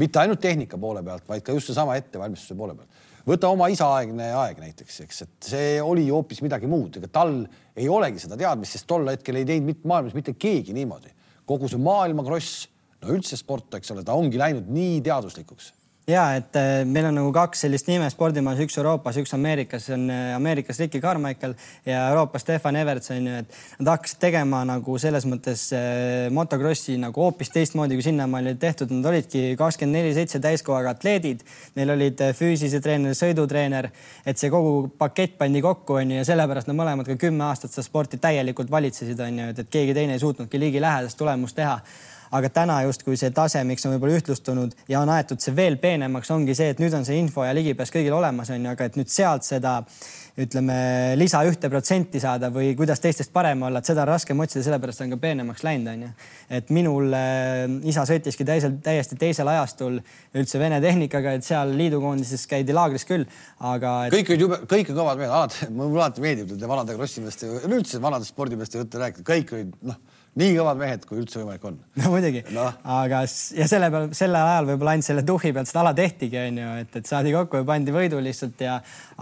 mitte ainult tehnika poole pealt, vaid ka just seesama ettevalmistuse poole pealt. võta oma isaaegne aeg näiteks, eks, et see oli hoopis midagi muud, ega tal ei olegi seda teadmist, sest tol hetkel ei teinud maailmas mitte keegi niimoodi. kogu see maailmakross, no üldse sport, eks ole, ta ongi läinud nii teaduslikuks ja et äh, meil on nagu kaks sellist nime spordimajas, üks Euroopas, üks Ameerikas, on äh, Ameerikas Ricky Carmichael ja Euroopas Stefan Everts on ju, et nad hakkasid tegema nagu selles mõttes äh, motokrossi nagu hoopis teistmoodi, kui sinnamaani oli tehtud, nad olidki kakskümmend neli seitse täiskohaga atleedid, neil olid füüsilise treener, sõidutreener, et see kogu pakett pandi kokku, on ju, ja sellepärast nad mõlemad ka kümme aastat seda sporti täielikult valitsesid, on ju, et keegi teine ei suutnudki ligilähedast tulemust teha aga täna justkui see tase, miks on võib-olla ühtlustunud ja on aetud see veel peenemaks, ongi see, et nüüd on see info ja ligipääs kõigil olemas, on ju, aga et nüüd sealt seda ütleme lisa ühte protsenti saada või kuidas teistest parem olla, et seda on raskem otsida, sellepärast on ka peenemaks läinud, onju. et minul äh, isa sõitiski täisel, täiesti teisel ajastul üldse Vene tehnikaga, et seal liidukoondises käidi laagris küll, aga et.... kõik olid jube, kõik on kõvad mehed, alati, mulle alati meeldib nende vanade krossimeeste, üleüldse vanade spordimeeste juttu rääkida, kõik olid noh nii kõvad mehed, kui üldse võimalik on. no muidugi no., aga ja selle peal, sellel ajal võib-olla ainult selle tuhhi pealt seda ala tehtigi, onju, et, et saadi kokku ja pandi võidu lihtsalt ja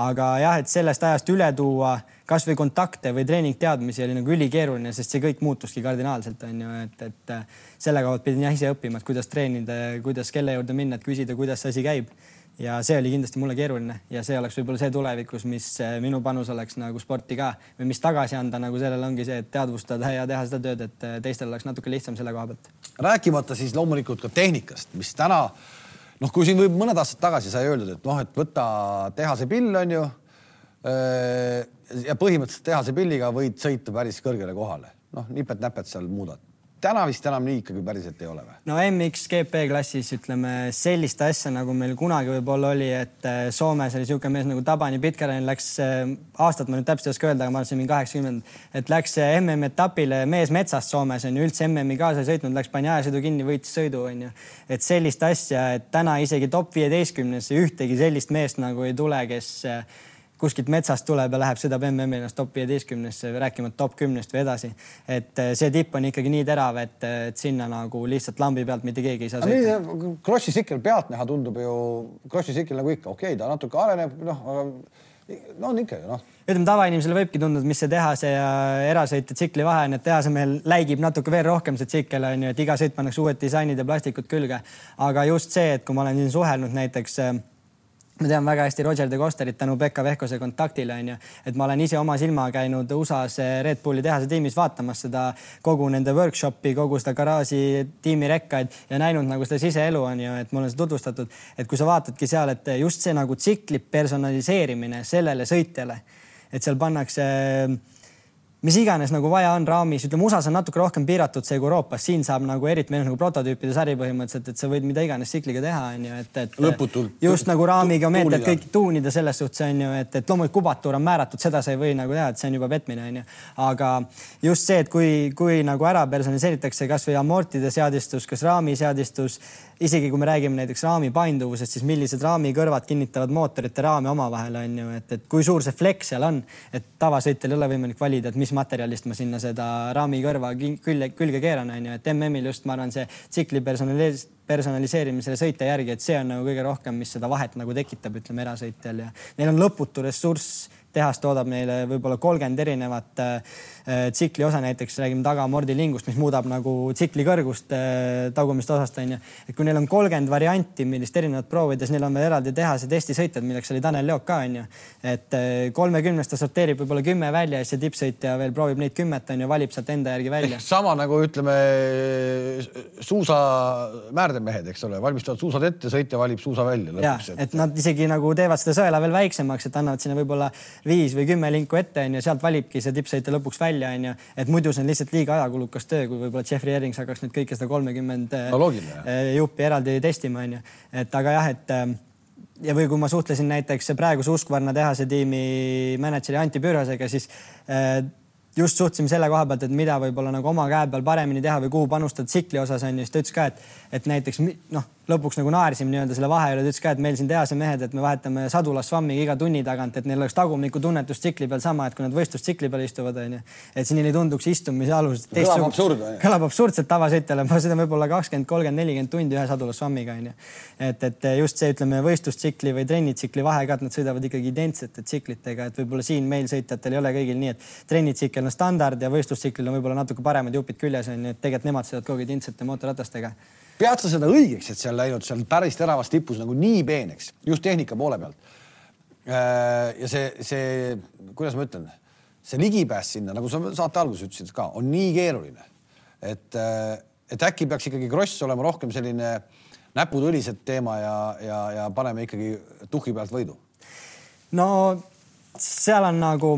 aga jah, et sellest ajast üle tuua kasvõi kontakte või treeningteadmisi oli nagu ülikeeruline, sest see kõik muutuski kardinaalselt, onju, et, et selle koha pealt pidin jah ise õppima, et kuidas treenida, kuidas kelle juurde minna, et küsida, kuidas see asi käib ja see oli kindlasti mulle keeruline ja see oleks võib-olla see tulevikus, mis eh, minu panus oleks nagu sporti ka või mis tagasi anda nagu sellele ongi see, et teadvustada ja teha seda tööd, et eh, teistel oleks natuke lihtsam selle koha pealt. rääkimata siis loomulikult ka tehnikast, mis täna noh, kui siin võib mõned aastad tagasi sai öeldud, et noh, et võta tehase pill on ju. Eh, ja põhimõtteliselt tehase pilliga võid sõita päris kõrgele kohale, noh, nipet-näpet seal muudad täna vist enam nii ikkagi päriselt ei ole või? no MX GP klassis ütleme sellist asja, nagu meil kunagi võib-olla oli, et äh, Soomes oli niisugune mees nagu Tabani Pitkänen läks, äh, aastat ma nüüd täpselt ei oska öelda, aga ma arvan, see mingi kaheksakümmend, et läks äh, MM-etapile mees metsast Soomes on ju, üldse MM-i kaasa ei sõitnud, läks pani ajasõidu kinni, võitis sõidu on ju. et sellist asja, et täna isegi top viieteistkümnesse ühtegi sellist meest nagu ei tule, kes kuskilt metsast tuleb ja läheb, sõidab MM-i ennast top viieteistkümnesse, rääkimata top kümnest või edasi. et eh, see tipp on ikkagi nii terav, et, et sinna nagu lihtsalt lambi pealt mitte keegi ei saa sõita. Krossi tsikkel pealtnäha tundub ju, Krossi tsikkel nagu ikka, okei okay,, ta natuke areneb, noh, aga no on ikka ju noh. ütleme, tavainimesele võibki tunduda, mis see tehase ja erasõitja tsikli vahe on, et tehase meil läigib natuke veel rohkem see tsikkel on ju, et iga sõit pannakse uued disainid ja plastikud külge. aga just see, et kui ma olen siin suhelnud näiteks äh, ma tean väga hästi Roger de Costerit tänu Pekka Vehkose kontaktile onju, et ma olen ise oma silmaga käinud USA-s Red Bulli tehase tiimis vaatamas seda kogu nende workshopi, kogu seda garaaži tiimi rekkaid ja näinud nagu seda siseelu onju, et mulle seda tutvustatud, et kui sa vaatadki seal, et just see nagu tsikli personaliseerimine sellele sõitjale, et seal pannakse mis iganes nagu vaja on raamis, ütleme USA-s on natuke rohkem piiratud see kui Euroopas, siin saab nagu eriti meil on nagu prototüüpide sari põhimõtteliselt, et sa võid mida iganes tsikliga teha, onju, et, et. lõputult. just nagu raamiga meetmed kõik tuunida selles suhtes onju, et, et loomulikult kubatuur on määratud, seda sa ei või nagu teha, et see on juba petmine onju. aga just see, et kui, kui nagu ära personaliseeritakse kasvõi amortide seadistus, kas raami seadistus isegi kui me räägime näiteks raami painduvusest, siis millised raamikõrvad kinnitavad mootorite raami omavahel on ju, et, et kui suur see fleks seal on, et tavasõitjal ei ole võimalik valida, et mis materjalist ma sinna seda raamikõrva külge, külge keeran, on ju, et MM-il just ma arvan, see tsikli personaliseerimine personaliseerimisele sõitja järgi, et see on nagu kõige rohkem, mis seda vahet nagu tekitab, ütleme erasõitjal ja neil on lõputu ressurss tehas toodab meile võib-olla kolmkümmend erinevat äh, tsikli osa, näiteks räägime tagamordilingust, mis muudab nagu tsikli kõrgust äh, tagumist osast onju. et kui neil on kolmkümmend varianti, millist erinevat proovida, siis neil on veel eraldi tehase testisõitjad, milleks oli Tanel Leok ka onju. et äh, kolmekümnest ta sorteerib võib-olla kümme välja ja siis see tippsõitja veel proovib neid kümmet onju, valib sealt enda järgi välja. sama nagu ütleme suusa määrdemehed, eks ole, valmistavad suusad ette, sõitja valib suusa välja lõpuks. et nad isegi nagu teevad seda sõela veel väiksemaks, et annavad sinna võib-olla viis või kümme linku ette onju, sealt valibki see tippsõitja lõpuks välja onju, et muidu see on lihtsalt liiga ajakulukas töö, kui võib-olla Jeffrey Erings hakkaks nüüd kõike seda kolmekümmend no, eh, juppi eraldi testima onju, et aga jah, et eh, ja või kui ma suhtlesin näiteks praeguse Uskvarna tehase tiimi mänedžeri Anti Pürhasega, siis äh, just suhtlesime selle koha pealt, et mida võib-olla nagu oma käe peal paremini teha või kuhu panustada tsikli osas on ju, siis ta ütles ka, et, et näiteks noh, lõpuks nagu naersime nii-öelda selle vahe üle, ta ütles ka, et meil siin tehase mehed, et me vahetame sadulasvammiga iga tunni tagant, et neil oleks tagumikku tunnetus tsikli peal sama, et kui nad võistlustsikli peal istuvad, onju. et siis neile ei tunduks istumise alus. kõlab absurd. kõlab absurdselt tavasõitjale, ma sõidan võib-olla kakskümmend, kolmkümmend, nelikümmend tundi ühe sadulasvammiga onju. et, et just see, ütleme võistlustsikli või trennitsikli vahe ka, et nad sõidavad ikkagi identsete tsiklitega, et võib-olla siin meil sõitjatel ei ole kõigil nii, et trennitsikkel on standard ja võistlustsiklil on võib-olla natuke paremad jupid küljes onju, et tegelikult nemad sõidavad kogu aeg identsete mootorratastega pead sa seda õigeks, et see on läinud seal päris teravas tipus nagu nii peeneks, just tehnika poole pealt. Äh, ja see, see, kuidas ma ütlen, see ligipääs sinna, nagu sa saate alguses ütlesid ka, on nii keeruline, et, äh, et äkki peaks ikkagi kross olema rohkem selline näputõlised teema ja, ja, ja paneme ikkagi tuhhi pealt võidu. no seal on nagu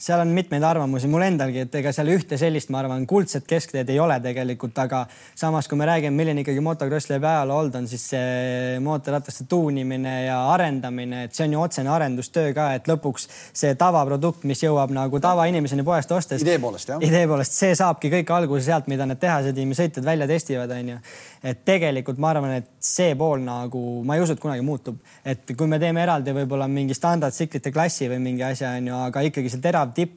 seal on mitmeid arvamusi mul endalgi, et ega seal ühte sellist, ma arvan, kuldset keskteed ei ole tegelikult, aga samas, kui me räägime, milline ikkagi motokross läbi ajaloo olnud on, siis see mootorrataste tuunimine ja arendamine, et see on ju otsene arendustöö ka, et lõpuks see tavaprodukt, mis jõuab nagu tavainimeseni poest ostes. idee poolest jah. idee poolest, see saabki kõik alguse sealt, mida need tehasetiimi sõitjad välja testivad, onju. et tegelikult ma arvan, et see pool nagu, ma ei usu, et kunagi muutub, et kui me teeme eraldi võib-olla mingi standardtsiklite klassi või mingi asja, onju, aga ikkagi see terav tipp.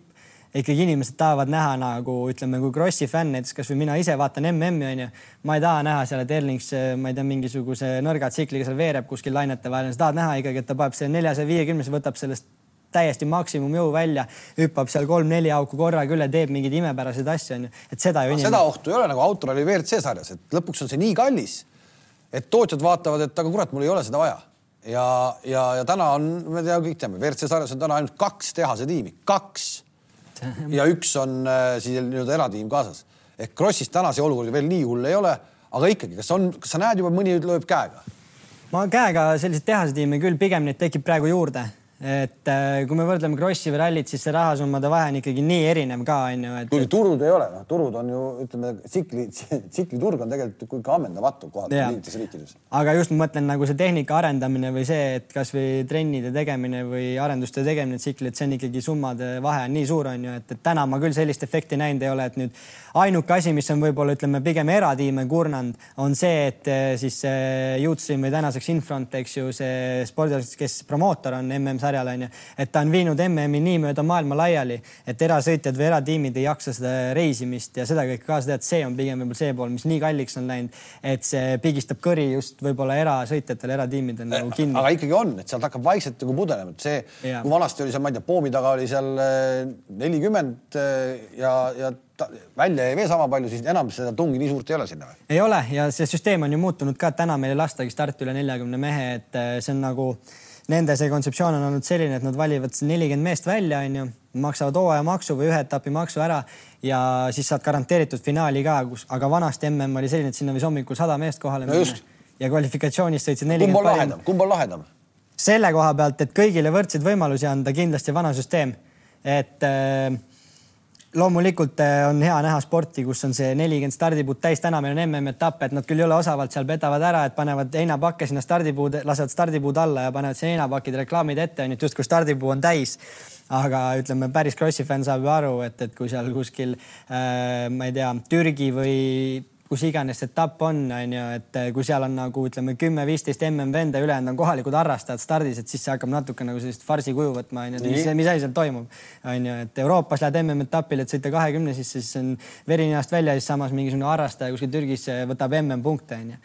Ikkagi inimesed tahavad näha nagu ütleme, kui Krossi fänn näiteks kasvõi mina ise vaatan MM-i onju, ma ei taha näha seal, et Erlings, ma ei tea, mingisuguse nõrga tsikliga seal veereb kuskil lainete vahel, sa tahad näha ikkagi, et ta paneb selle neljasaja viiekümnese, võtab sellest täiesti maksimumjõu välja, hüppab seal kolm-neli auku korraga üle, teeb mingeid imepäraseid asju onju, et seda ju. seda ohtu ei ole nagu autoralli WRC sarjas, et lõpuks on see nii kallis, et tootjad vaatavad, et aga kurat, mul ei ole seda vaja ja, ja, ja täna on, me teame, kõik teame, WRC sarjas on täna ainult kaks tehase tiimi, kaks ja üks on äh, siis nii-öelda eratiim kaasas. ehk Krossis täna see olukord veel nii hull ei ole, aga ikkagi, kas on, kas sa näed juba mõni lööb käega? ma käega selliseid tehasetiime küll, pigem neid tekib praegu juurde et äh, kui me võrdleme Krossi või rallit, siis see rahasummade vahe on ikkagi nii erinev ka onju, et. kuigi turud ei ole, noh, turud on ju ütleme, tsikli, tsikliturg on tegelikult ikka ammendamatu kohati mingites riikides. aga just ma mõtlen nagu see tehnika arendamine või see, et kasvõi trennide tegemine või arenduste tegemine tsikli, et see on ikkagi summade vahe on nii suur onju, et, et täna ma küll sellist efekti näinud ei ole, et nüüd ainuke asi, mis on võib-olla ütleme pigem eratiime kurnanud, on see, et eh, siis see Youthstream või tänaseks Infront, eks ju, see spordialast, kes promootor on MM-sarjal onju, et ta on viinud MM-i nii mööda maailma laiali, et erasõitjad või eratiimid ei jaksa seda reisimist ja seda kõike kaasa teha, et see on pigem võib-olla see pool, mis nii kalliks on läinud, et see pigistab kõri just võib-olla erasõitjatel, eratiimidel nagu kinni. aga ikkagi on, et sealt hakkab vaikselt nagu pudenema, et see, kui vanasti oli seal, ma ei tea, Poomi taga oli seal eh, nelikümmend eh, ja, ja välja jäi veel sama palju, siis enam seda tungi nii suurt ei ole sinna või? ei ole ja see süsteem on ju muutunud ka, et täna meil ei lastagi starti üle neljakümne mehe, et äh, see on nagu nende see kontseptsioon on olnud selline, et nad valivad nelikümmend meest välja, onju, maksavad hooajamaksu või ühe etapi maksu ära ja siis saad garanteeritud finaali ka, kus, aga vanasti mm oli selline, et sinna võis hommikul sada meest kohale no minna. ja kvalifikatsioonis sõitsid nelikümmend. kumb on lahedam, kumb on lahedam? selle koha pealt, et kõigile võrdseid võimalusi anda, kindlasti vana süsteem, et äh, loomulikult äh, on hea näha sporti, kus on see nelikümmend stardipuud täis, täna meil on MM-etapp, et nad küll ei ole osavalt seal petavad ära, et panevad heinapakke sinna stardipuud, lasevad stardipuud alla ja panevad sinna heinapakid reklaamid ette, onju, et justkui stardipuu on täis. Aga ütleme, päris Krossi fänn saab ju aru, et, et kui seal kuskil äh, ma ei tea, Türgi või kus iganes etapp on, on ju, et eh, kui seal on nagu ütleme kümme-viisteist mm venda, ülejäänud on kohalikud harrastajad stardis, et siis see hakkab natuke nagu sellist farsi kuju võtma, on ju, mis, mis asi seal toimub, on ju, et Euroopas lähed MM-etapile, et sõita kahekümne, siis, siis on veri ninast välja, siis samas mingisugune harrastaja kuskil Türgis võtab MM-punkte, on ju.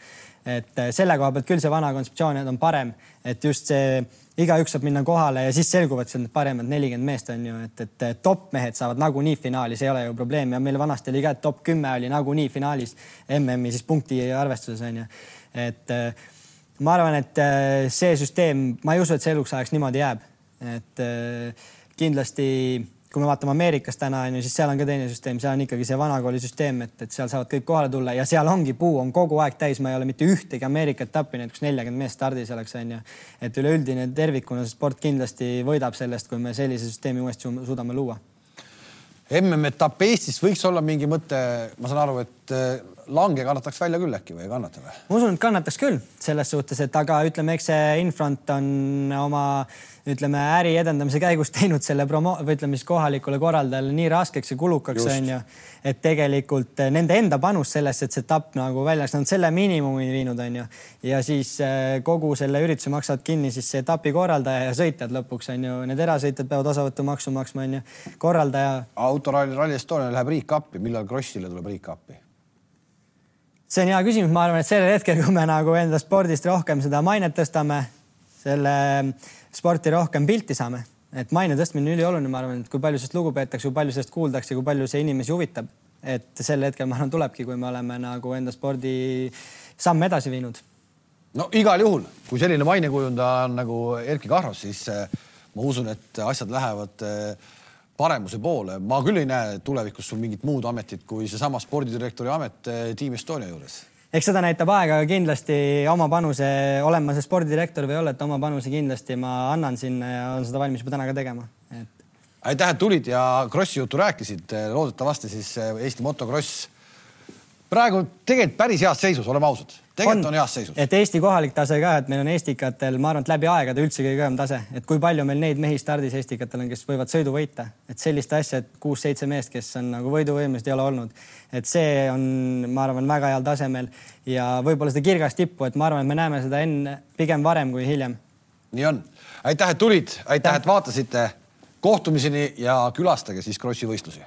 et eh, selle koha pealt küll see vana kontseptsioon on parem, et just see igaüks saab minna kohale ja siis selguvad seal need paremad nelikümmend meest on ju, et, et top mehed saavad nagunii finaali, see ei ole ju probleem ja meil vanasti oli ka, et top kümme oli nagunii finaalis MM-i siis punkti arvestuses on ju. et äh, ma arvan, et äh, see süsteem, ma ei usu, et see eluks ajaks niimoodi jääb, et äh, kindlasti kui me vaatame Ameerikas täna on ju, siis seal on ka teine süsteem, seal on ikkagi see vanakooli süsteem, et, et seal saavad kõik kohale tulla ja seal ongi puu on kogu aeg täis, ma ei ole mitte ühtegi Ameerika etappi näinud, kus neljakümmend meest stardis oleks, on ju. et üleüldine tervikuna sport kindlasti võidab sellest, kui me sellise süsteemi uuesti suudame luua. MM-etapp Eestis võiks olla mingi mõte, ma saan aru, et äh, lange kannataks välja küll äkki või ei kannata või? ma usun, et kannataks küll selles suhtes, et aga ütleme, eks see Infront on oma ütleme äri edendamise käigus teinud selle promo või ütleme siis kohalikule korraldajale nii raskeks ja kulukaks onju, et tegelikult eh, nende enda panus sellesse, et see etapp nagu väljas, nad on selle miinimumini viinud, onju. ja siis eh, kogu selle ürituse maksavad kinni siis see etapi korraldaja ja sõitjad lõpuks onju, need erasõitjad peavad osavõtumaksu maksma, onju. korraldaja. autoralli Rally Estonia läheb riik appi, millal Krossile tuleb riik appi? See on hea küsimus, ma arvan, et sellel hetkel, kui me nagu enda spordist rohkem seda mainet tõstame, selle sporti rohkem pilti saame, et maine tõstmine on ülioluline, ma arvan, et kui palju sellest lugu peetakse, kui palju sellest kuuldakse, kui palju see inimesi huvitab. et sel hetkel ma arvan, tulebki, kui me oleme nagu enda spordi samme edasi viinud. no igal juhul, kui selline mainekujundaja on nagu Erkki Kahros, siis eh, ma usun, et asjad lähevad äh, paremuse poole. ma küll ei näe tulevikus sul mingit muud ametit kui seesama spordidirektori amet eh, Team Estonia juures. eks seda näitab aeg, aga kindlasti oma panuse, olen ma see spordidirektor või ei ole, et oma panuse kindlasti ma annan sinna ja olen seda valmis juba täna ka tegema, et. aitäh, et tulid ja Krossi juttu rääkisid. loodetavasti siis eh, Eesti motokross praegu tegelikult päris heas seisus, oleme ausad tegelikult on, on heas seisus. et Eesti kohalik tase ka, et meil on Estikatel, ma arvan, et läbi aegade üldse kõige kõvem tase, et kui palju meil neid mehi stardis Estikatel on, kes võivad sõidu võita, et sellist asja, et kuus-seitse meest, kes on nagu võiduvõimelised, ei ole olnud. et see on, ma arvan, väga heal tasemel ja võib-olla seda kirgast tippu, et ma arvan, et me näeme seda enne, pigem varem kui hiljem. nii on. aitäh, et tulid, aitäh, et vaatasite. kohtumiseni ja külastage siis Krossi võistlusi